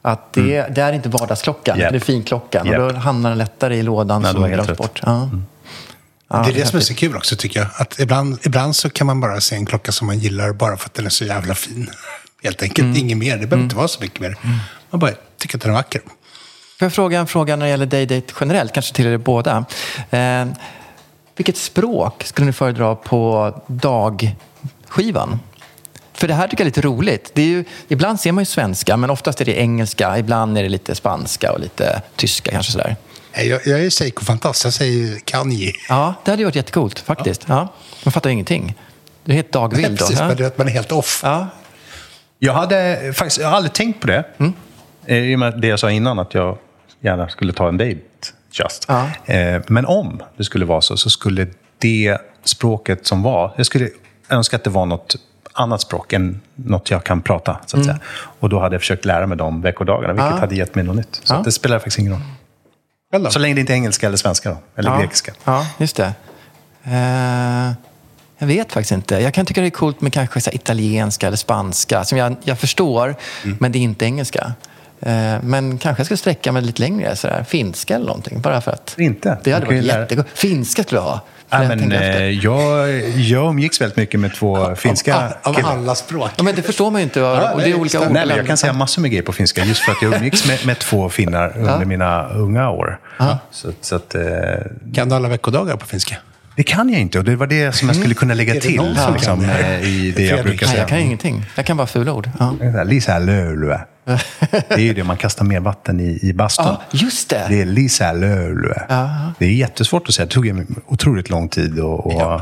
Att det, det är inte vardagsklockan, Japp. det är finklockan. Japp. Och då hamnar den lättare i lådan Nej, som glöms bort. Ja. Ja, det är det som är häftigt. så kul också tycker jag. Att ibland, ibland så kan man bara se en klocka som man gillar bara för att den är så jävla fin. Helt enkelt. Mm. Inget mer. Det behöver inte vara så mycket mer. Man bara tycker att den är vacker. Får jag fråga en fråga när det gäller Day-Date generellt, kanske till er båda. Eh, vilket språk skulle ni föredra på dagskivan? För det här tycker jag är lite roligt. Det är ju, ibland ser man ju svenska, men oftast är det engelska. Ibland är det lite spanska och lite tyska kanske sådär. Nej, Jag, jag är Seiko-fantast. Jag säger Kanye. Ja, det hade ju varit jättekult faktiskt. Ja. Man fattar ju ingenting. Det är helt dagvild då. Precis, Ja. är att man är helt off. Ja. Jag hade faktiskt jag har aldrig tänkt på det. Eh, I och med det jag sa innan, att jag gärna skulle ta en date just. Ja. Eh, Men om det skulle vara så, så skulle det språket som var... Jag skulle önska att det var något annat språk än något jag kan prata. Så att säga. Och då hade jag försökt lära mig de veckodagarna, vilket Ja. hade gett mig något nytt. Så Ja. det spelar faktiskt ingen roll. Då? Så länge det inte är engelska eller svenska, då, eller ja. grekiska. Ja, just det. Eh, jag vet faktiskt inte. Jag kan tycka det är coolt med kanske italienska eller spanska som jag, jag förstår, Mm. men det är inte engelska. Eh, men kanske jag skulle sträcka mig lite längre, så där, finska eller någonting. Bara för att Inte? det hade varit jättegott. Finska skulle jag ha. Ja, Jag men, eh, jag, jag umgicks väldigt mycket med två finska Av, av killar. alla språk. Ja, men det förstår man ju inte. och det är olika. Nej, jag kan säga massor med grejer på finska, just för att jag umgicks med, med två finnar under mina unga år. Så, så att, eh, Kan du alla veckodagar på finska? Det kan jag inte och det var det som jag skulle kunna lägga det till som liksom, kan det? eh, i det jag brukar Nej, säga. jag kan ju ingenting. Jag kan bara fula ord. Ja. Det Lisa Lölue. *laughs* Det är ju det man kastar mer vatten i, i bastun. Ja, just det. Det är Lisa Lölue. Det är jättesvårt att säga. Det tog otroligt lång tid. Och, och,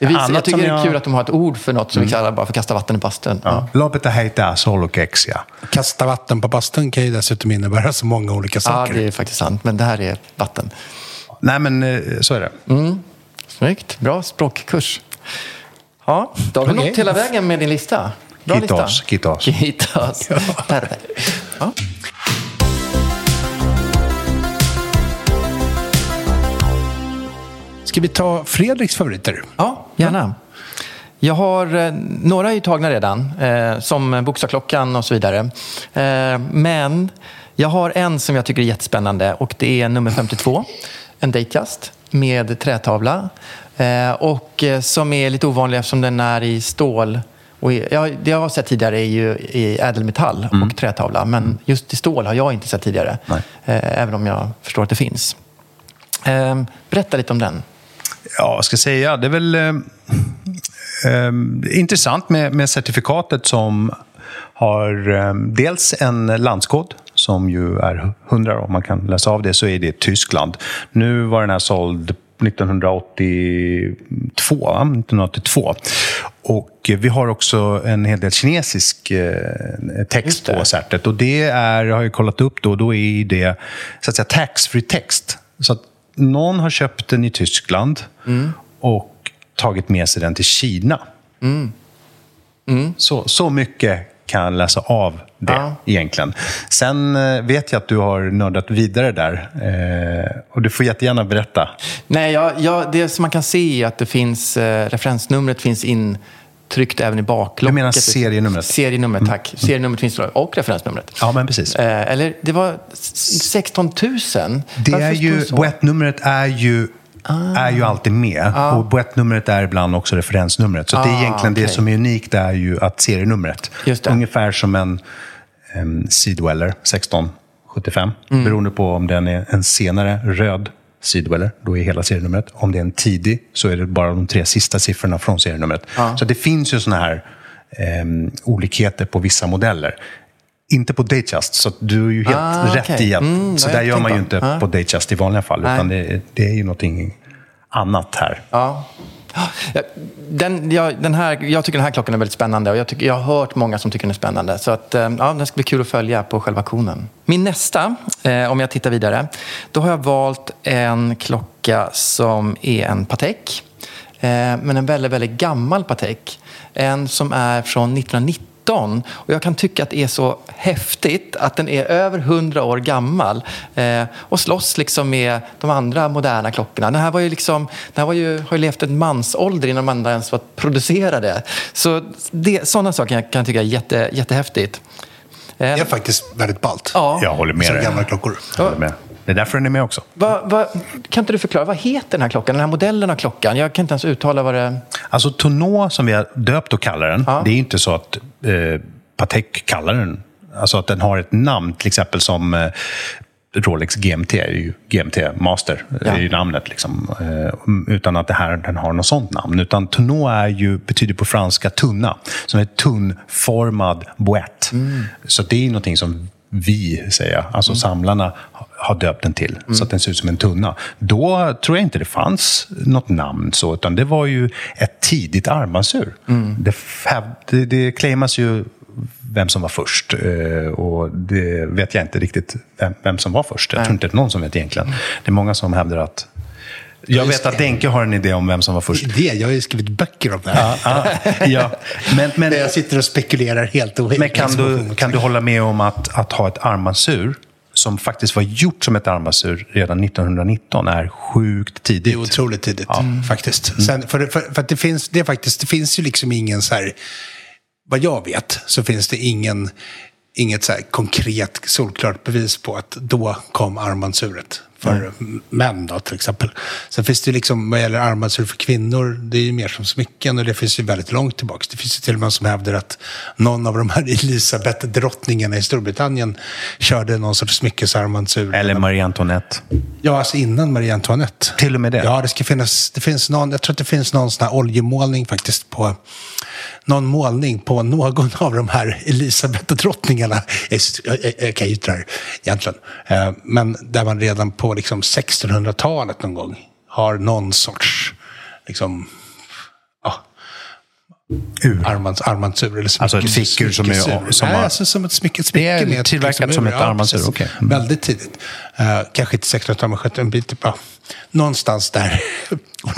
Det visar, jag tycker det är jag- kul att de har ett ord för något som vi kallar bara för kasta vatten i bastun. ja. Loppet heter solokexia. Kasta vatten på bastun kan ju dessutom innebära så många olika Ja, saker. det är faktiskt sant. Men det här är vatten. Nej, men eh, så är det. Snyggt. Bra språkkurs. Ja, då har vi Okej. nått hela vägen med din lista. Bra Kittas, lista. Perfekt. Ja. Ska vi ta Fredriks favoriter? ja, gärna. Jag har, eh, några är ju tagna redan, eh, som Bokstavklockan och så vidare. Eh, men jag har en som jag tycker är jättespännande och det är nummer 52. En Datejust med trätavla. Eh, och eh, som är lite ovanlig eftersom den är i stål. Och i, ja, det jag har sett tidigare är ju i ädelmetall och trätavla. Men just i stål har jag inte sett tidigare. Nej. Eh, även om jag förstår att det finns. Eh, berätta lite om den. Ja, vad ska jag säga? Det är väl eh, eh, intressant med, med certifikatet som har eh, dels en landskod som ju är 100 om man kan läsa av det, så är det Tyskland. Nu var den här såld 1982, va? 1982. Och vi har också en hel del kinesisk eh, text på certet. Och det är, jag har jag kollat upp då, då är det så att säga tax-free text. Så att någon har köpt den i Tyskland och tagit med sig den till Kina. Så, så mycket kan jag läsa av det Ja. egentligen. Sen eh, vet jag att du har nördat vidare där. Eh, och du får jättegärna berätta. Nej, ja, ja, det som man kan se är att det finns, eh, referensnumret finns intryckt även i baklocket. Du menar serienumret? Serienumret, tack. Serienumret finns där, och referensnumret. Ja, men precis. Eh, eller det var s- 16 000. Det Varför är ju, boettnumret är ju, är ju alltid med. Och boettnumret är ibland också referensnumret. Så det är Ah, egentligen det okej. som är unikt är ju att serienumret. Det. Ungefär som en um, Seedweller 1675. Mm. Beroende på om den är en senare röd Seedweller, då är hela serienumret. Om det är en tidig så är det bara de tre sista siffrorna från serienumret. Så det finns ju såna här em, olikheter på vissa modeller. Inte på Datejust, så du är ju helt Ah, rätt okej. i att... Mm, så där gör man ju inte Ah. på Datejust i vanliga fall, Nej. utan det, det är ju någonting annat här. Ja. Ja, Den, ja, den här, jag tycker den här klockan är väldigt spännande och jag, tycker, jag har hört många som tycker den är spännande. Så att, eh, ja, den ska bli kul att följa på själva auktionen. Min nästa, eh, om jag tittar vidare, då har jag valt en klocka som är en Patek. Eh, men en väldigt, väldigt gammal Patek. En som är från 1990 och jag kan tycka att det är så häftigt att den är över 100 år gammal eh, och slåss liksom med de andra moderna klockorna. Den här, var ju liksom, den här var ju, har ju levt en mansålder innan de andra ens var producerade. Så det, sådana saker kan jag, kan jag tycka är jätte, jättehäftigt. Det är faktiskt väldigt ballt. Ja. Jag håller med Som dig. gamla klockor. Jag håller med. Det är därför den är med också. Va, va, kan inte du förklara, vad heter den här klockan? Den här modellen av klockan? Jag kan inte ens uttala vad det... Alltså Tonneau, som vi har döpt och kallar den, Ja. det är inte så att eh, Patek kallar den, alltså att den har ett namn, till exempel som eh, Rolex GMT, är ju GMT Master, Ja. är ju namnet. Liksom, eh, utan att det här, den har något sånt namn. Utan Tonneau är ju, betyder på franska tunna, som är tunnformad boett. Så det är någonting som vi, säger jag, alltså samlarna, ha- har döpt den till. Så att den ser ut som en tunna. Då tror jag inte det fanns något namn så, utan det var ju ett tidigt armbandsur. Det, häv- det, det claimas ju vem som var först. eh, Och det vet jag inte riktigt vem, vem som var först. Jag tror inte det är någon som vet egentligen. Det är många som hävdar att... Jag vet att Denke har en idé om vem som var först. Det, jag har ju skrivit böcker om det här. Ja, ja. Men, men, Där jag sitter och spekulerar helt och men kan, du, kan du hålla med om att, att ha ett armbandsur som faktiskt var gjort som ett armbandsur redan 1919 är sjukt Det tidigt? är otroligt tidigt, faktiskt. Sen, för, för, för att det finns, det, faktiskt, det finns ju liksom ingen så här... Vad jag vet så finns det ingen, inget så konkret, solklart bevis på att då kom armbandsuret. För män då, till exempel. Sen finns det ju liksom, vad gäller armbandsur för kvinnor, det är ju mer som smycken och det finns ju väldigt långt tillbaka. Det finns ju till och med som hävdar att någon av de här *laughs* Elisabeth-drottningarna i Storbritannien körde någon sorts smyckesarmbandsur. Eller Marie Antoinette? Ja, alltså innan Marie Antoinette. Till och med det? Ja, det ska finnas, det finns någon, jag tror att det finns någon sån här oljemålning faktiskt på någon målning på någon av de här Elisabeth-drottningarna. Jag, jag, kan ju inte det här egentligen. Eh, men där man redan på liksom 1600-talet någon gång har någon sorts liksom, Ur. armbands, armbandsur. Eller smycke, Alltså ett fickur som är- som Nej, har- alltså som ett smycke. ett smycke Det är tillverkat liksom som ur. ett armbandsur, precis. okej. Mm. Väldigt tidigt. Eh, kanske inte 1600-talet, men 17, en bit, ja, någonstans där. *laughs*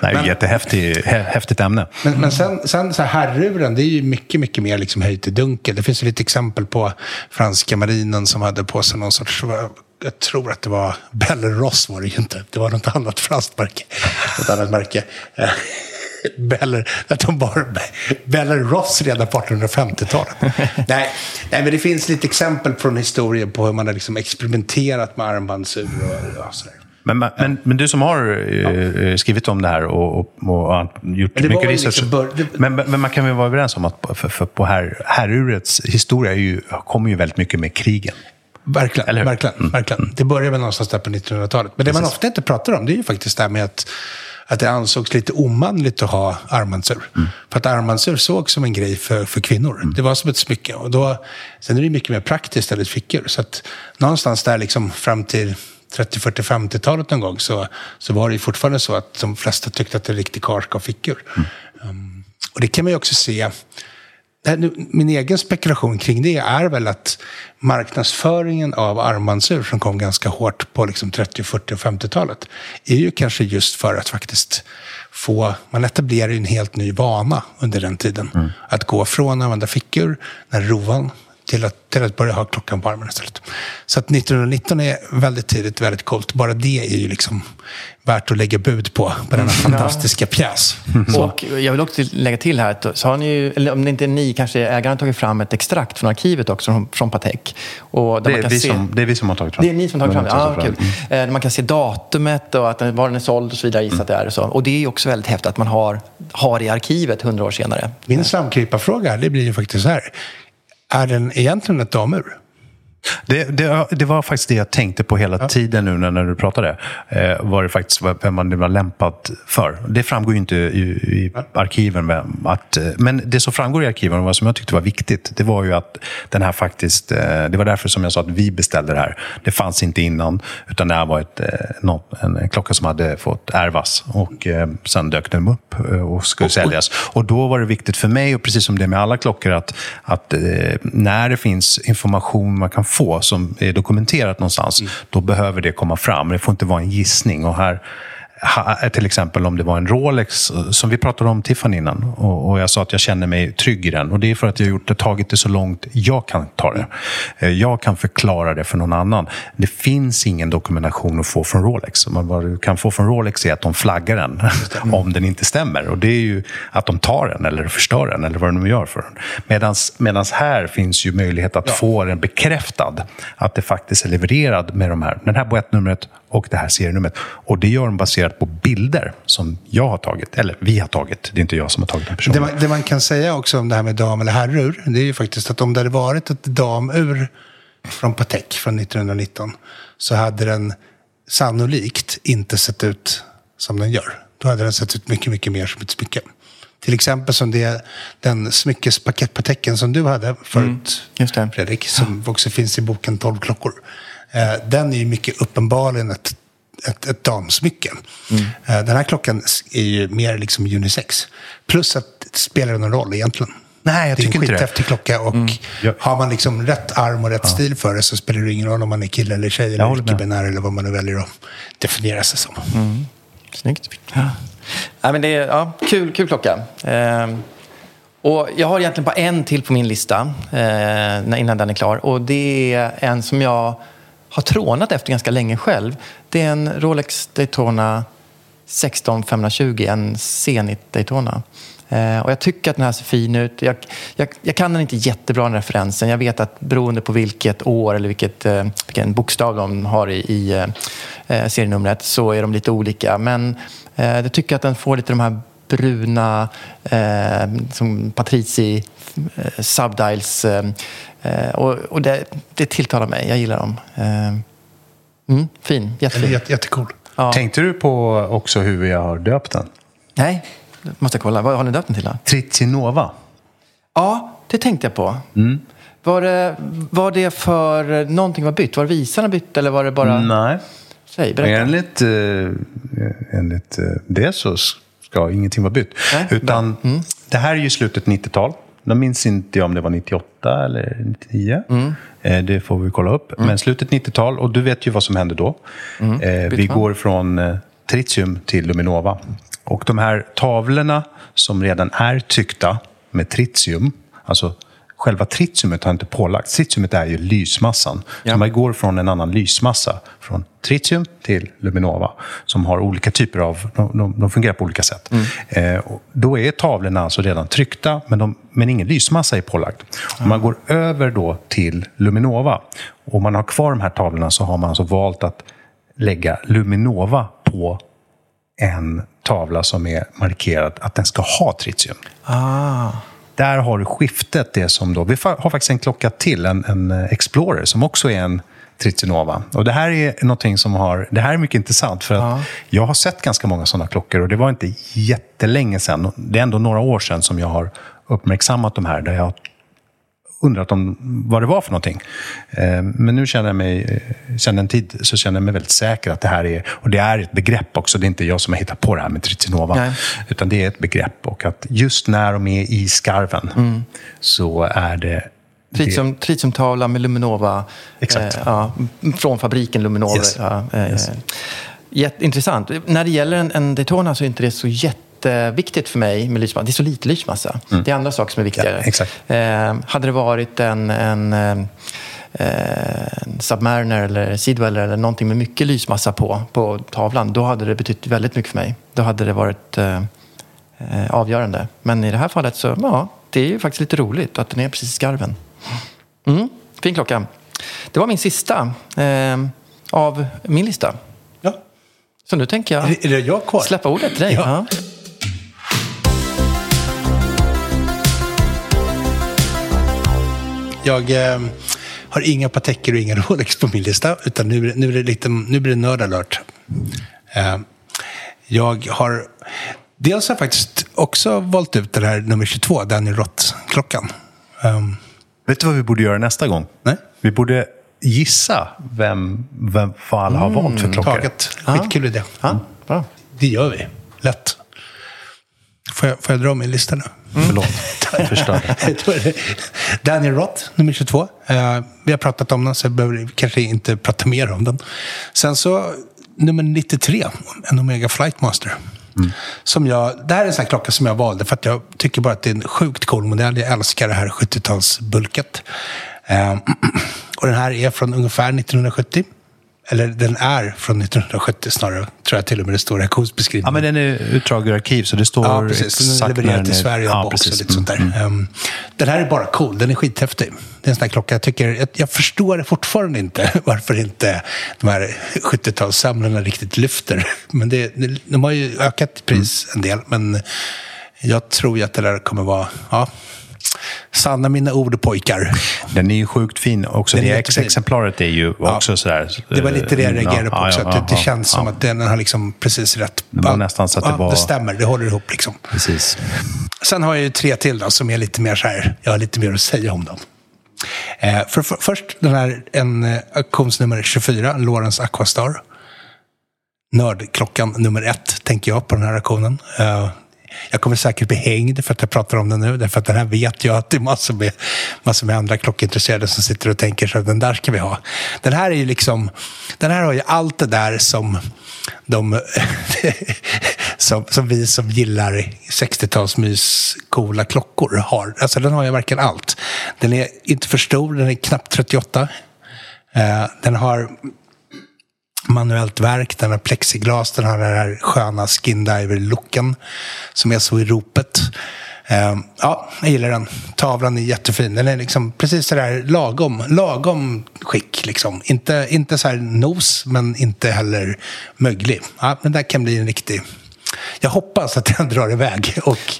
Det är ju ett jättehäftigt hä- häftigt ämne. Men, men sen, sen så här, herruren, det är ju mycket, mycket mer liksom höjt i dunkel. Det finns ju lite exempel på franska marinen som hade på sig någon sorts, jag tror att det var Belle Ross var det ju inte. Det var något annat franskt märke. Något annat märke. Eh, *laughs* Beller, att de bar Beller Ross redan på 1850-talet. *laughs* nej, nej, men det finns lite exempel från historien på hur man har liksom experimenterat med armbandsur och, och sådär. Men, men, men du som har eh, skrivit om det här och, och, och gjort mycket research. liksom men, men man kan väl vara överens om att på- för, för på här, herrurets historia ju, kommer ju väldigt mycket med krigen. Verkligen, Eller hur? verkligen, verkligen. Det börjar väl någonstans där på 1900-talet. Men det man ofta inte pratar om, det är ju faktiskt det här med att, att det ansågs lite omanligt att ha armbandsur. Mm. För att armbandsur sågs som en grej för, för kvinnor. Mm. Det var som ett smycke. Och då, sen är det mycket mer praktiskt än ett fickor. Så att någonstans där liksom fram till 30, 40, 50-talet någon gång så, så var det fortfarande så att de flesta tyckte att en riktig karl ska ha fickor. Mm. Um, och det kan man ju också se min egen spekulation kring det är väl att marknadsföringen av armbandsur som kom ganska hårt på liksom 30, 40 och 50-talet är ju kanske just för att faktiskt få, man etablerar ju en helt ny vana under den tiden. Mm. Att gå från att använda fickor, när rovan, till att, till att börja ha klockan på armen istället. Så att 1919 är väldigt tidigt, väldigt coolt. Bara det är ju liksom värt att lägga bud på, på denna mm. fantastiska pjäs. Så. Och jag vill också lägga till här att så har ni ju, eller om det inte är ni, kanske ägaren tagit fram ett extrakt från arkivet också, från, från Patek. Och det, är vi se, som, det är vi som har tagit fram det. är ni som har tagit fram det? Ja, kul. Mm. Man kan se datumet och att var den är såld och så vidare, gissat mm. det är. Och, så. och det är också väldigt häftigt att man har, har i arkivet hundra år senare. Min slamkryparfråga, det blir ju faktiskt så här. Är den egentligen ett damur? Det, det, det, var faktiskt det jag tänkte på hela ja. tiden nu när, när du pratade. Eh, var det faktiskt vem man var lämpad för. Det framgår ju inte i, i arkiven. Att, eh, men det som framgår i arkiven, och vad som jag tyckte var viktigt, det var ju att den här faktiskt... Eh, det var därför som jag sa att vi beställde det här. Det fanns inte innan, utan det här var ett, eh, något, en, klocka som hade fått ärvas. Och eh, sen dök den upp eh, och skulle och, säljas. Och då var det viktigt för mig, och precis som det är med alla klockor, att, att när det finns information man kan få som är dokumenterat någonstans, mm. då behöver det komma fram. Det får inte vara en gissning. Och här till exempel om det var en Rolex, som vi pratade om Tiffany innan. Och, jag sa att jag känner mig trygg i den. Och det är för att jag har gjort det, tagit det så långt jag kan ta det. Eh, jag kan förklara det för någon annan. Det finns ingen dokumentation att få från Rolex. Vad du kan få från Rolex är att de flaggar den *laughs* mm. om den inte stämmer. Och det är ju att de tar den eller förstör den eller vad de nu gör för den. Medan här finns ju möjlighet att ja. få den bekräftad. Att det faktiskt är levererad med de här. Den här boettnumret och det här serienumret. Och det gör de baserat på bilder som jag har tagit, eller vi har tagit. Det är inte jag som har tagit den personen. Det man, det man kan säga också om det här med dam eller herrur, det är ju faktiskt att om det hade varit ett damur från Patek från 1919 så hade den sannolikt inte sett ut som den gör. Då hade den sett ut mycket, mycket mer som ett smycke. Till exempel som det, den smyckespaketpatecken som du hade förut, mm, Fredrik, som också finns i boken 12 klockor. Eh, den är ju mycket uppenbarligen ett, ett, ett damsmycke. Mm. Eh, den här klockan är ju mer liksom unisex. Plus att det spelar någon roll egentligen. Nej, jag tycker inte det. Det är en skithäftig klocka och mm. har man liksom rätt arm och rätt ja. stil för det så spelar det ingen roll om man är kille eller tjej eller icke-binär eller vad man nu väljer att definiera sig som. Mm. Snyggt. Ja. Ja, men det är ja, kul, kul klocka. Eh, och jag har egentligen bara en till på min lista eh, innan den är klar. Och det är en som jag har trånat efter ganska länge själv. Det är en Rolex Daytona 16520, en Zenit Daytona. Eh, och jag tycker att den här ser fin ut. Jag, jag, jag, kan den inte jättebra, den referensen. Jag vet att beroende på vilket år eller vilket, eh, vilken bokstav de har i, i eh, eh serienumret så är de lite olika. Men eh, jag tycker att den får lite de här bruna, eh, som Patrizi eh, subdials eh, Eh, och, och det, det tilltalar mig. Jag gillar dem. Eh, mm, fin, jättefin. Jätte, jättecool. Ja. Tänkte du på också hur vi har döpt den? Nej, måste jag kolla. Vad har ni döpt den till? Då? Tritinova. Ja, det tänkte jag på. Mm. Var, det, var det för någonting var bytt? Var visarna bytt eller var det bara... Nej. Säg, berätta. Enligt, eh, enligt det så ska ingenting vara bytt. Nej, Utan mm. det här är ju slutet 90-tal. Då minns inte jag om det var 98 eller 99. Mm. Eh, det får vi kolla upp. Mm. Men slutet 90-tal, och du vet ju vad som hände då. Mm. Eh, vi går från eh, tritium till luminova. Och de här tavlorna som redan är tryckta med tritium, alltså själva tritiumet har inte pålagts. Tritiumet är ju lysmassan. Ja. Så man går från en annan lysmassa, från tritium till luminova, som har olika typer av, de, de fungerar på olika sätt. Mm. Eh, då är tavlorna alltså redan tryckta, men, de, men ingen lysmassa är pålagd. Om man går över då till luminova, och man har kvar de här tavlorna, så har man alltså valt att lägga luminova på en tavla som är markerad att den ska ha tritium. Ah. Där har du skiftet det som då... Vi har faktiskt en klocka till, en, en Explorer, som också är en Trizinova. Och det här är någonting som har... Det här är mycket intressant för att jag har sett ganska många sådana klockor och det var inte jättelänge sedan. Det är ändå några år sedan som jag har uppmärksammat de här där jag har undrat om vad det var för någonting. Eh, Men nu känner jag mig, eh, sedan en tid, så känner jag mig väldigt säker att det här är, och det är ett begrepp också, det är inte jag som har hittat på det här med Trizinova, Nej. utan det är ett begrepp och att just när de är i skarven så är det Tritium, tritiumtavla med Luminova. Exakt. Eh, ja, från fabriken Luminova. Yes. Ja, eh, Yes. Jätteintressant. När det gäller en, en Daytona så är inte det så jätteviktigt för mig med lysmassa. Det är så lite lysmassa. Det är andra saker som är viktigare. Mm. Ja, exakt. Eh, hade det varit en, en, eh, en Submariner eller Seedweller eller någonting med mycket lysmassa på, på tavlan, då hade det betytt väldigt mycket för mig. Då hade det varit eh, eh, avgörande. Men i det här fallet så, ja, det är ju faktiskt lite roligt att den är precis i skarven. Mm, fin klocka. Det var min sista eh, av min lista. Ja. Så nu tänker jag Är, är det jag kvar? släppa ordet till dig. Ja. Ja. Jag eh, har inga Pateker och inga *laughs* Rolex på min lista, utan nu, nu, är det lite, nu blir det nördalert. Eh, jag har... Dels har jag faktiskt också valt ut den här nummer 22, Daniel Roth-klockan. Um, Vet du vad vi borde göra nästa gång? Nej. Vi borde gissa vem, vem vad alla har valt för klockor. taget. Skitkul idé. Ja, bra. Det gör vi. Lätt. Får jag, får jag dra min lista nu? Förlåt, jag förstörde. *laughs* Daniel Roth, nummer 22. Eh, vi har pratat om den, så jag behöver kanske inte prata mer om den. Sen så nummer 93, en Omega Flightmaster. Som jag, det här är en sån här klocka som jag valde för att jag tycker bara att det är en sjukt cool modell. Jag älskar det här 70-talsbulket. Eh, *clears throat* och den här är från ungefär 1970. Eller den är från 1970 snarare, tror jag till och med det står i auktionsbeskrivningen. Ja, men den är utdrag ur arkiv, så det står Ja, precis. Exakt levererad till Sverige ja, och lite sånt där. Mm, mm. Ehm, den här är bara cool. Den är skithäftig. Det är en sån här klocka. Jag, tycker, jag, jag förstår fortfarande inte *laughs* varför inte de här 70-talssamlarna riktigt lyfter. *laughs* Men det, de har ju ökat pris Mm. en del. Men jag tror ju att det där kommer vara... Ja, sanna mina ord pojkar. Den är ju sjukt fin också. Den Det exemplaret är ju också sådär... Det var lite det jag eh, reagerade på ja, också. ja, att det, ja, det känns som ja. att den har liksom precis rätt. Det var Ja, nästan så att det ja, var- Det stämmer, det håller ihop liksom. Precis. Sen har jag ju tre till då, som är lite mer så här, jag har lite mer att säga om dem. Eh, för, för, först den här, en eh, auktionsnummer 24, Lawrence Aquastar. Nördklockan nummer ett, tänker jag, på den här auktionen. Eh, jag kommer säkert bli hängd för att jag pratar om den nu, därför att den här vet jag att det är massor med, massor med andra klockintresserade som sitter och tänker så att den där ska vi ha. Den här är ju liksom, den här har ju allt det där som de, *laughs* som, som vi som gillar 60-talsmys coola klockor har. Alltså den har ju verkligen allt. Den är inte för stor, den är knappt 38. Uh, eh, den har manuellt verk, den har plexiglas, den har den här sköna skindiver-looken som är så i ropet. Ehm, ja, jag gillar den. Tavlan är jättefin. Den är liksom precis sådär lagom, lagom skick. Liksom. Inte, inte så här nos, men inte heller möglig. Ja, men det kan bli en riktig... Jag hoppas att den drar iväg. Och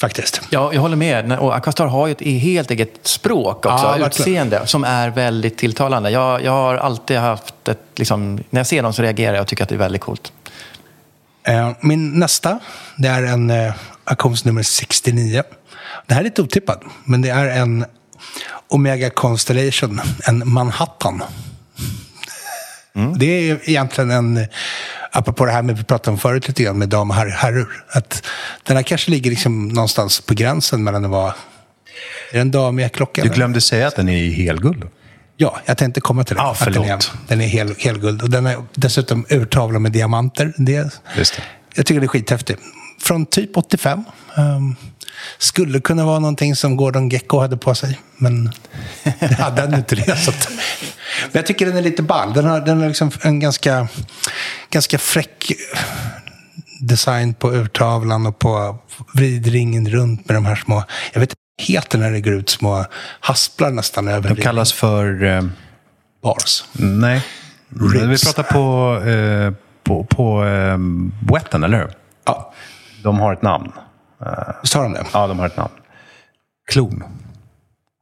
faktiskt. Ja, jag håller med. Och Aquastar har ju ett helt eget språk också, Ja, verkligen. utseende, som är väldigt tilltalande. Jag, jag har alltid haft ett, liksom, när jag ser dem så reagerar jag och tycker att det är väldigt coolt. Eh, Min nästa, det är en eh, auktionsnummer 69. Det här är lite otippat, men det är en Omega Constellation, en Manhattan. Det är egentligen en, apropå det här med vi pratade om förut lite grann med dam och herr, herrur, att den här kanske ligger liksom någonstans på gränsen mellan att vara, är det en damiga klocka? Du eller? glömde säga att den är i helguld. Ja, jag tänkte komma till det. Ah, Att den är, förlåt. den är hel, helguld. Och den är dessutom urtavlad med diamanter. Det, Just det. Jag tycker det är skithäftigt. Från typ 85. Um, skulle kunna vara någonting som Gordon Gecko hade på sig. Men det hade han inte det. Så men jag tycker den är lite ball. Den har, den har liksom en ganska, ganska fräck design på urtavlan och på vridringen runt med de här små... Jag vet inte heter när det går ut små hasplar nästan över De kallas för... Eh, bars. nej. Vi Ribs. pratar på, eh, på, på eh, Wetten, eller hur? Ja, De har ett namn. visst har de det? Ja, de har ett namn. Klon.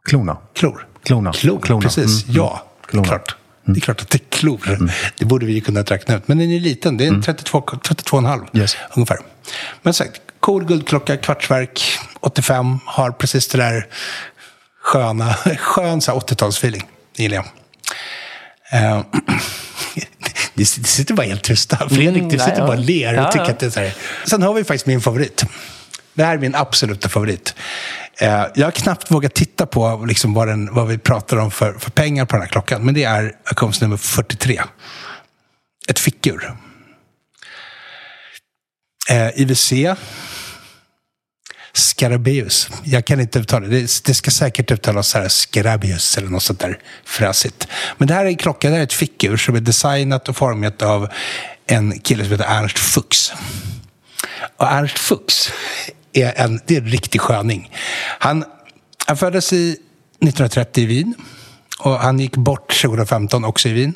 Klona. Klor. Klona. Klor, Klona. precis. Mm, Ja, Klona. klart. Det är klart att det är klor. Det borde vi ju kunna räkna ut. Men den är liten. Det är en 32, 32,5 Yes. ungefär. Men sagt, cool guldklocka, kvartsverk, 85. Har precis det där sköna, *laughs* skön så här 80-talsfeeling. Det gillar jag. Eh, *clears throat* Ni sitter bara helt tysta. *laughs* Fredrik, du Mm, nej, sitter ja. bara och ler och Ja, tycker ja. att det är så här. Sen har vi faktiskt min favorit. Det här är min absoluta favorit. Eh, Jag har knappt vågat titta på liksom vad, den, vad vi pratar om för, för pengar på den här klockan. Men det är auktionsnummer 43. Ett fickur. Eh, IWC. Scarabeus. Jag kan inte uttala det. Det, ska säkert uttalas så här Scarabeus eller något sånt där fräsigt. Men det här är en klocka, det här är ett fickur som är designat och format av en kille som heter Ernst Fuchs. Och Ernst Fuchs är en, det är en riktig sköning. Han, han föddes i 1930 i Wien. Och han gick bort 2015 också i Wien.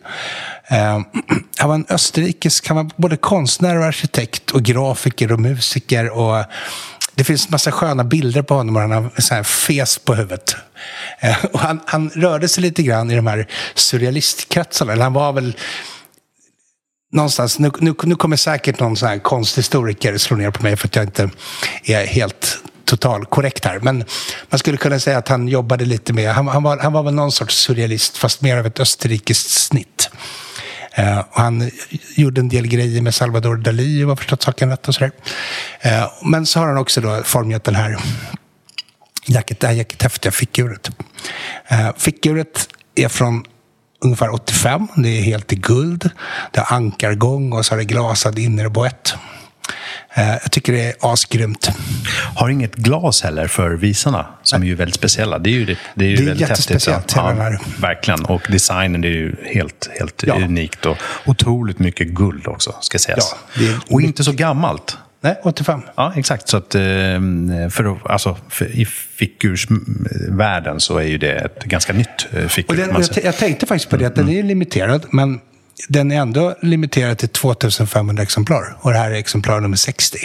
Eh, *clears throat* han var en österrikisk, han var både konstnär och arkitekt och grafiker och musiker. Och det finns massa sköna bilder på honom och han har en här fes på huvudet. Eh, och han, han rörde sig lite grann i de här surrealistkretsarna. Eller han var väl någonstans, nu, nu, nu kommer säkert någon sån här konsthistoriker slå ner på mig för att jag inte är helt total korrekt här. Men man skulle kunna säga att han jobbade lite med, han, han, var, han var väl någon sorts surrealist fast mer av ett österrikiskt snitt. Eh, och han gjorde en del grejer med Salvador Dalí, om jag har förstått saken rätt. Och sådär. Eh, men så har han också då formgett den här jacket, det här jäkligt häftiga fickuret. Eh, fickuret är från ungefär 85. Det är helt i guld. Det har ankargång och så har det glasad innerboett. Eh, jag tycker det är asgrymt. Har inget glas heller för visarna, som är ju väldigt speciella. Det är ju, det, det är ju Det är väldigt jättespeciellt, häftigt. här. verkligen. Och designen är ju helt, helt Ja. unikt. Och otroligt mycket guld också, ska sägas. Ja, och inte så gammalt. Nej, 85. Ja, exakt. Så att, eh, för, alltså, för, I figursvärlden så är ju det ett ganska nytt eh, fickur. Och den, jag, jag tänkte faktiskt på det, att den är limiterad, men den är ändå limiterad till 2500 exemplar. Och det här är exemplar nummer 60.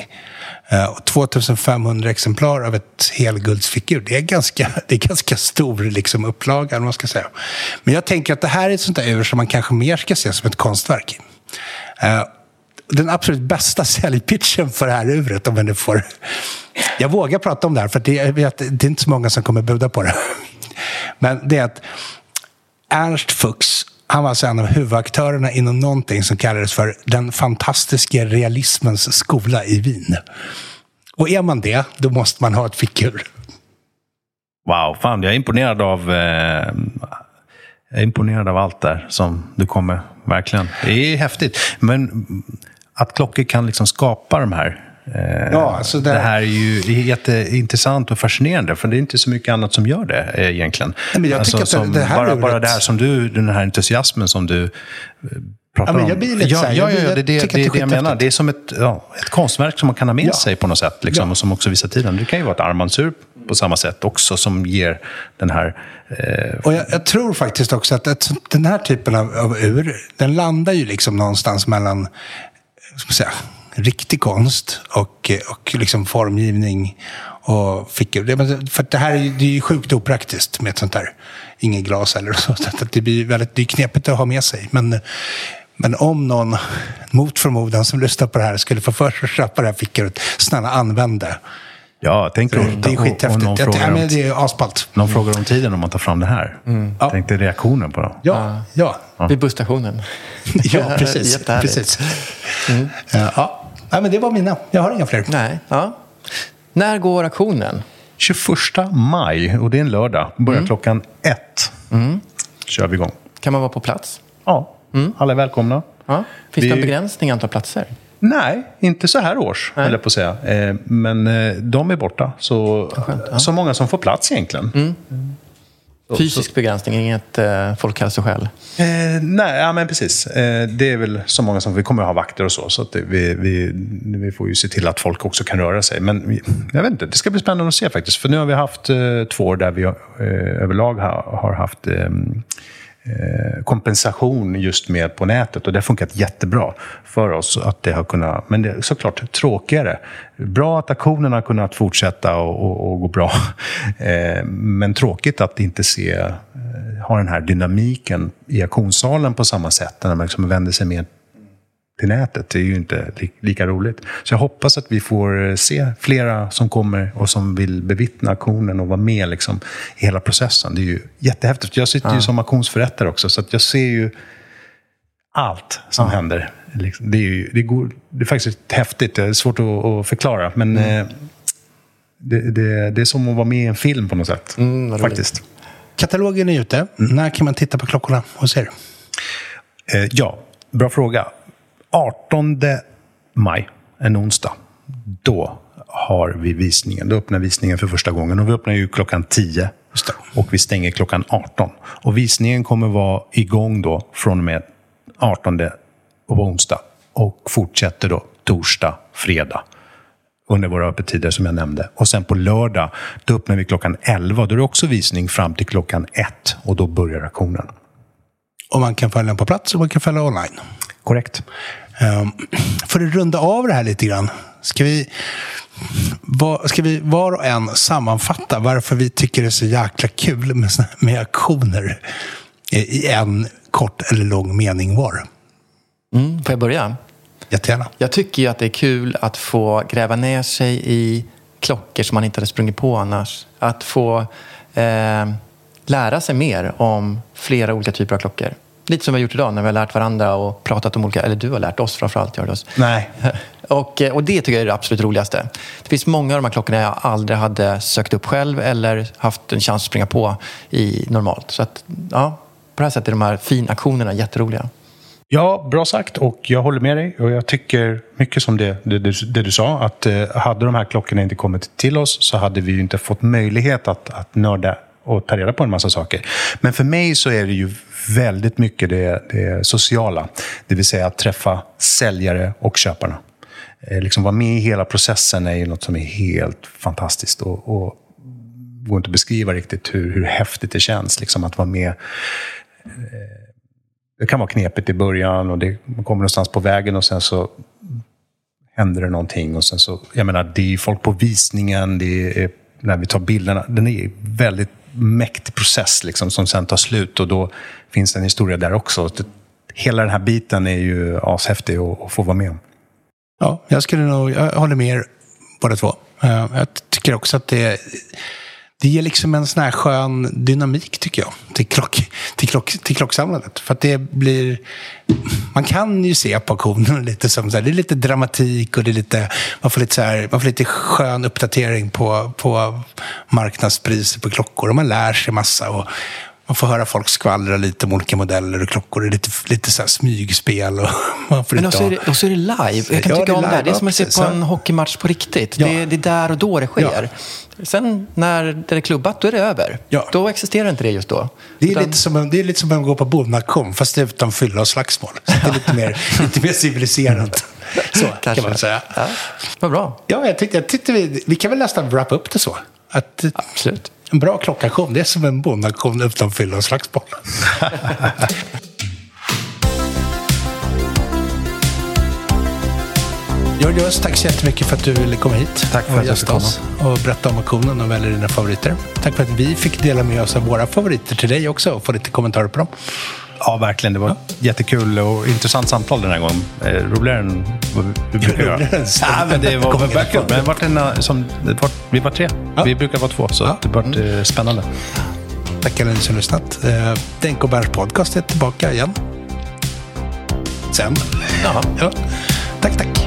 Eh, och 2500 exemplar av ett helguldsfigur, det är ganska, det är ganska stor liksom, upplaga, man ska säga. Men jag tänker att det här är ett sånt där ur som man kanske mer ska se som ett konstverk. Eh, den absolut bästa *laughs* säljpitchen för det här uret, om jag nu får... Jag vågar prata om det här, för det, det är inte så många som kommer buda på det. *laughs* Men det är att Ernst Fuchs, han var alltså en av huvudaktörerna inom någonting som kallades för den fantastiska realismens skola i Wien. Och är man det, då måste man ha ett fickur. Wow, fan, jag är imponerad av, eh, jag är imponerad av allt där som du kommer. Verkligen. Det är häftigt. Men att klockor kan liksom skapa de här Ja, alltså det- det... här är ju jätteintressant och fascinerande, för det är inte så mycket annat som gör det eh, egentligen. Nej, men jag tycker att det- här bara, bara det här som du, den här entusiasmen som du eh, pratar Ja, men jag blir lite ja, ja, ja, det, det, det att jag menar. Det är som ett, ja, ett konstverk som man kan ha med sig på något sätt, liksom, och som också visar tiden. Det kan ju vara ett armbandsur på samma sätt också, som ger den här eh, Och jag, jag tror faktiskt också att sånt- den här typen av, av ur, den landar ju liksom någonstans mellan ska man säga, riktig konst och, och liksom formgivning och fickor. För det här är, ju- det är ju sjukt opraktiskt med ett sånt där, inget glas eller *laughs* så. att det blir väldigt det är knepigt att ha med sig. Men, men om någon, mot förmodan, som lyssnar på det här skulle få för sig att köpa det här fickuret, snälla använd det. Ja, tänk Det, det är skithäftigt. någon frågar ja, om- det är asballt. Någon frågar om tiden om man tar fram det här. Ja. Tänk dig reaktionen på dem. Ja, ja. Vid busstationen. *laughs* Ja, *laughs* precis. Precis. Eh, Ja. Nej, men det var mina. Jag har inga fler. Nej, ja. När går auktionen? 21 maj, och det är en lördag. Börjar klockan ett. kör vi igång. Kan man vara på plats? Ja, alla är välkomna. Ja. Finns Vi- det en begränsning i antal platser? Nej, inte så här års, Nej. på att säga. Eh, Men eh, de är borta. Så, så många som får plats egentligen. Fysisk begränsning, inget eh, folkhälsoskäl? Eh, nej, ja, men precis. Eh, det är väl så många som vi kommer att ha vakter och så. Så att vi, vi, vi får ju se till att folk också kan röra sig. Men vi, jag vet inte, det ska bli spännande att se faktiskt. För nu har vi haft eh, två år där vi eh, överlag har, har haft eh, eh, Eh, kompensation just med på nätet. Och det har funkat jättebra för oss. att det har kunnat, Men det är såklart tråkigare. Bra att aktionerna har kunnat fortsätta och, och, och gå bra. *laughs* Eh, men tråkigt att inte se, eh, ha den här dynamiken i auktionssalen på samma sätt. När man liksom vänder sig mer till nätet. Det är ju inte li lika roligt. Så jag hoppas att vi får se flera som kommer och som vill bevittna auktionen och vara med liksom, i hela processen. Det är ju jättehäftigt. Jag sitter ja. ju som auktionsförrättare också, så jag ser ju allt som ja. händer. Liksom, det är, ju, det, går, det är faktiskt häftigt. Det är svårt att, att förklara. Men mm. eh, det, det, det, är som att vara med i en film på något sätt. Mm, faktiskt. Katalogen är ute. Mm. När kan man titta på klockorna hos er? Eh, ja, bra fråga. 18 maj, en onsdag, då har vi visningen. Då öppnar visningen för första gången. Och vi öppnar ju klockan 10 och vi stänger klockan 18. Och visningen kommer vara igång då från och med 18 på onsdag och fortsätter då torsdag, fredag under våra öppettider som jag nämnde. Och sen på lördag, då öppnar vi klockan 11. Då är det också visning fram till klockan 1 och då börjar auktionen. Och man kan följa på plats och man kan följa online. Korrekt. Um, för att runda av det här lite grann. Ska vi, var, ska vi var och en sammanfatta varför vi tycker det är så jäkla kul med, med aktioner i en kort eller lång mening var? Mm, får jag börja? Jättegärna. Jag tycker ju att det är kul att få gräva ner sig i klockor som man inte hade sprungit på annars. Att få eh, lära sig mer om flera olika typer av klockor. Lite som vi har gjort idag när vi har lärt varandra och pratat om olika, eller du har lärt oss framförallt, Jörgos. Nej. *laughs* Och, och det tycker jag är det absolut roligaste. Det finns många av de här klockorna jag aldrig hade sökt upp själv eller haft en chans att springa på i normalt. Så att, ja, på det här sättet är de här finaktionerna jätteroliga. Ja, bra sagt. Och jag håller med dig. Och jag tycker mycket som det, det, det du sa. Att eh, hade de här klockorna inte kommit till oss så hade vi inte fått möjlighet att, att nörda och ta reda på en massa saker. Men för mig så är det ju väldigt mycket det, det sociala. Det vill säga att träffa säljare och köparna. Eh, liksom vara med i hela processen är ju något som är helt fantastiskt. Och, och går inte att beskriva riktigt hur, hur häftigt det känns liksom, att vara med. Eh, det kan vara knepigt i början och det, man kommer någonstans på vägen och sen så händer det någonting. Och sen så, jag menar, det är folk på visningen, det är när vi tar bilderna. Den är väldigt mäktig process liksom, som sen tar slut och då finns det en historia där också. Hela den här biten är ju ashäftig att, få vara med om. Ja, jag skulle nog, jag håller med er båda två. Eh, jag tycker också att det det ger liksom en sån här skön dynamik tycker jag till, klock, till, klock, till klocksamlandet. För att det blir... Man kan ju se på auktionen lite som så här, det är lite dramatik och det är lite, man, får lite så här, man får lite skön uppdatering på, på marknadspriser på klockor och man lär sig massa. Och, man får höra folk skvallra lite om olika modeller och klockor. Det är lite, lite så smygspel. Och *laughs* man får Men också är, det, också är det live. Jag kan ja, tycka om det. Det är som att se på en hockeymatch på riktigt. Ja. Det, det, är där och då det sker. Ja. Sen när det är klubbat, då är det över. Ja. Då existerar inte det just då. Det är, Utan... lite, som, det är lite som att gå på bondauktion, fast det är utan fylla och slagsmål. Så det är lite mer, *laughs* lite mer civiliserat. Så Kanske. kan man säga. Ja. Vad bra. Ja, jag tyckte, jag tyckte vi, vi kan väl nästan wrap upp det så. Att, Absolut. En bra klockaktion, det är som en bondaktion utan fylla och slagsmål. *laughs* Georgios, tack så jättemycket för att du ville komma hit. Tack för att jag fick komma. Och berätta om auktionen och välja dina favoriter. Tack för att vi fick dela med oss av våra favoriter till dig också och få lite kommentarer på dem. Ja, verkligen. Det var ja. jättekul och intressant samtal den här gången. Eh, roligare än vad vi brukar göra. Ja, men det var verkligen Men vart en, eh, som, vart, vi var tre. Ja. Vi brukar vara två, så ja. det var mm. spännande. Tack alla ni som lyssnat. Denk och Berns podcast är tillbaka igen. Sen. Ja. Tack, tack.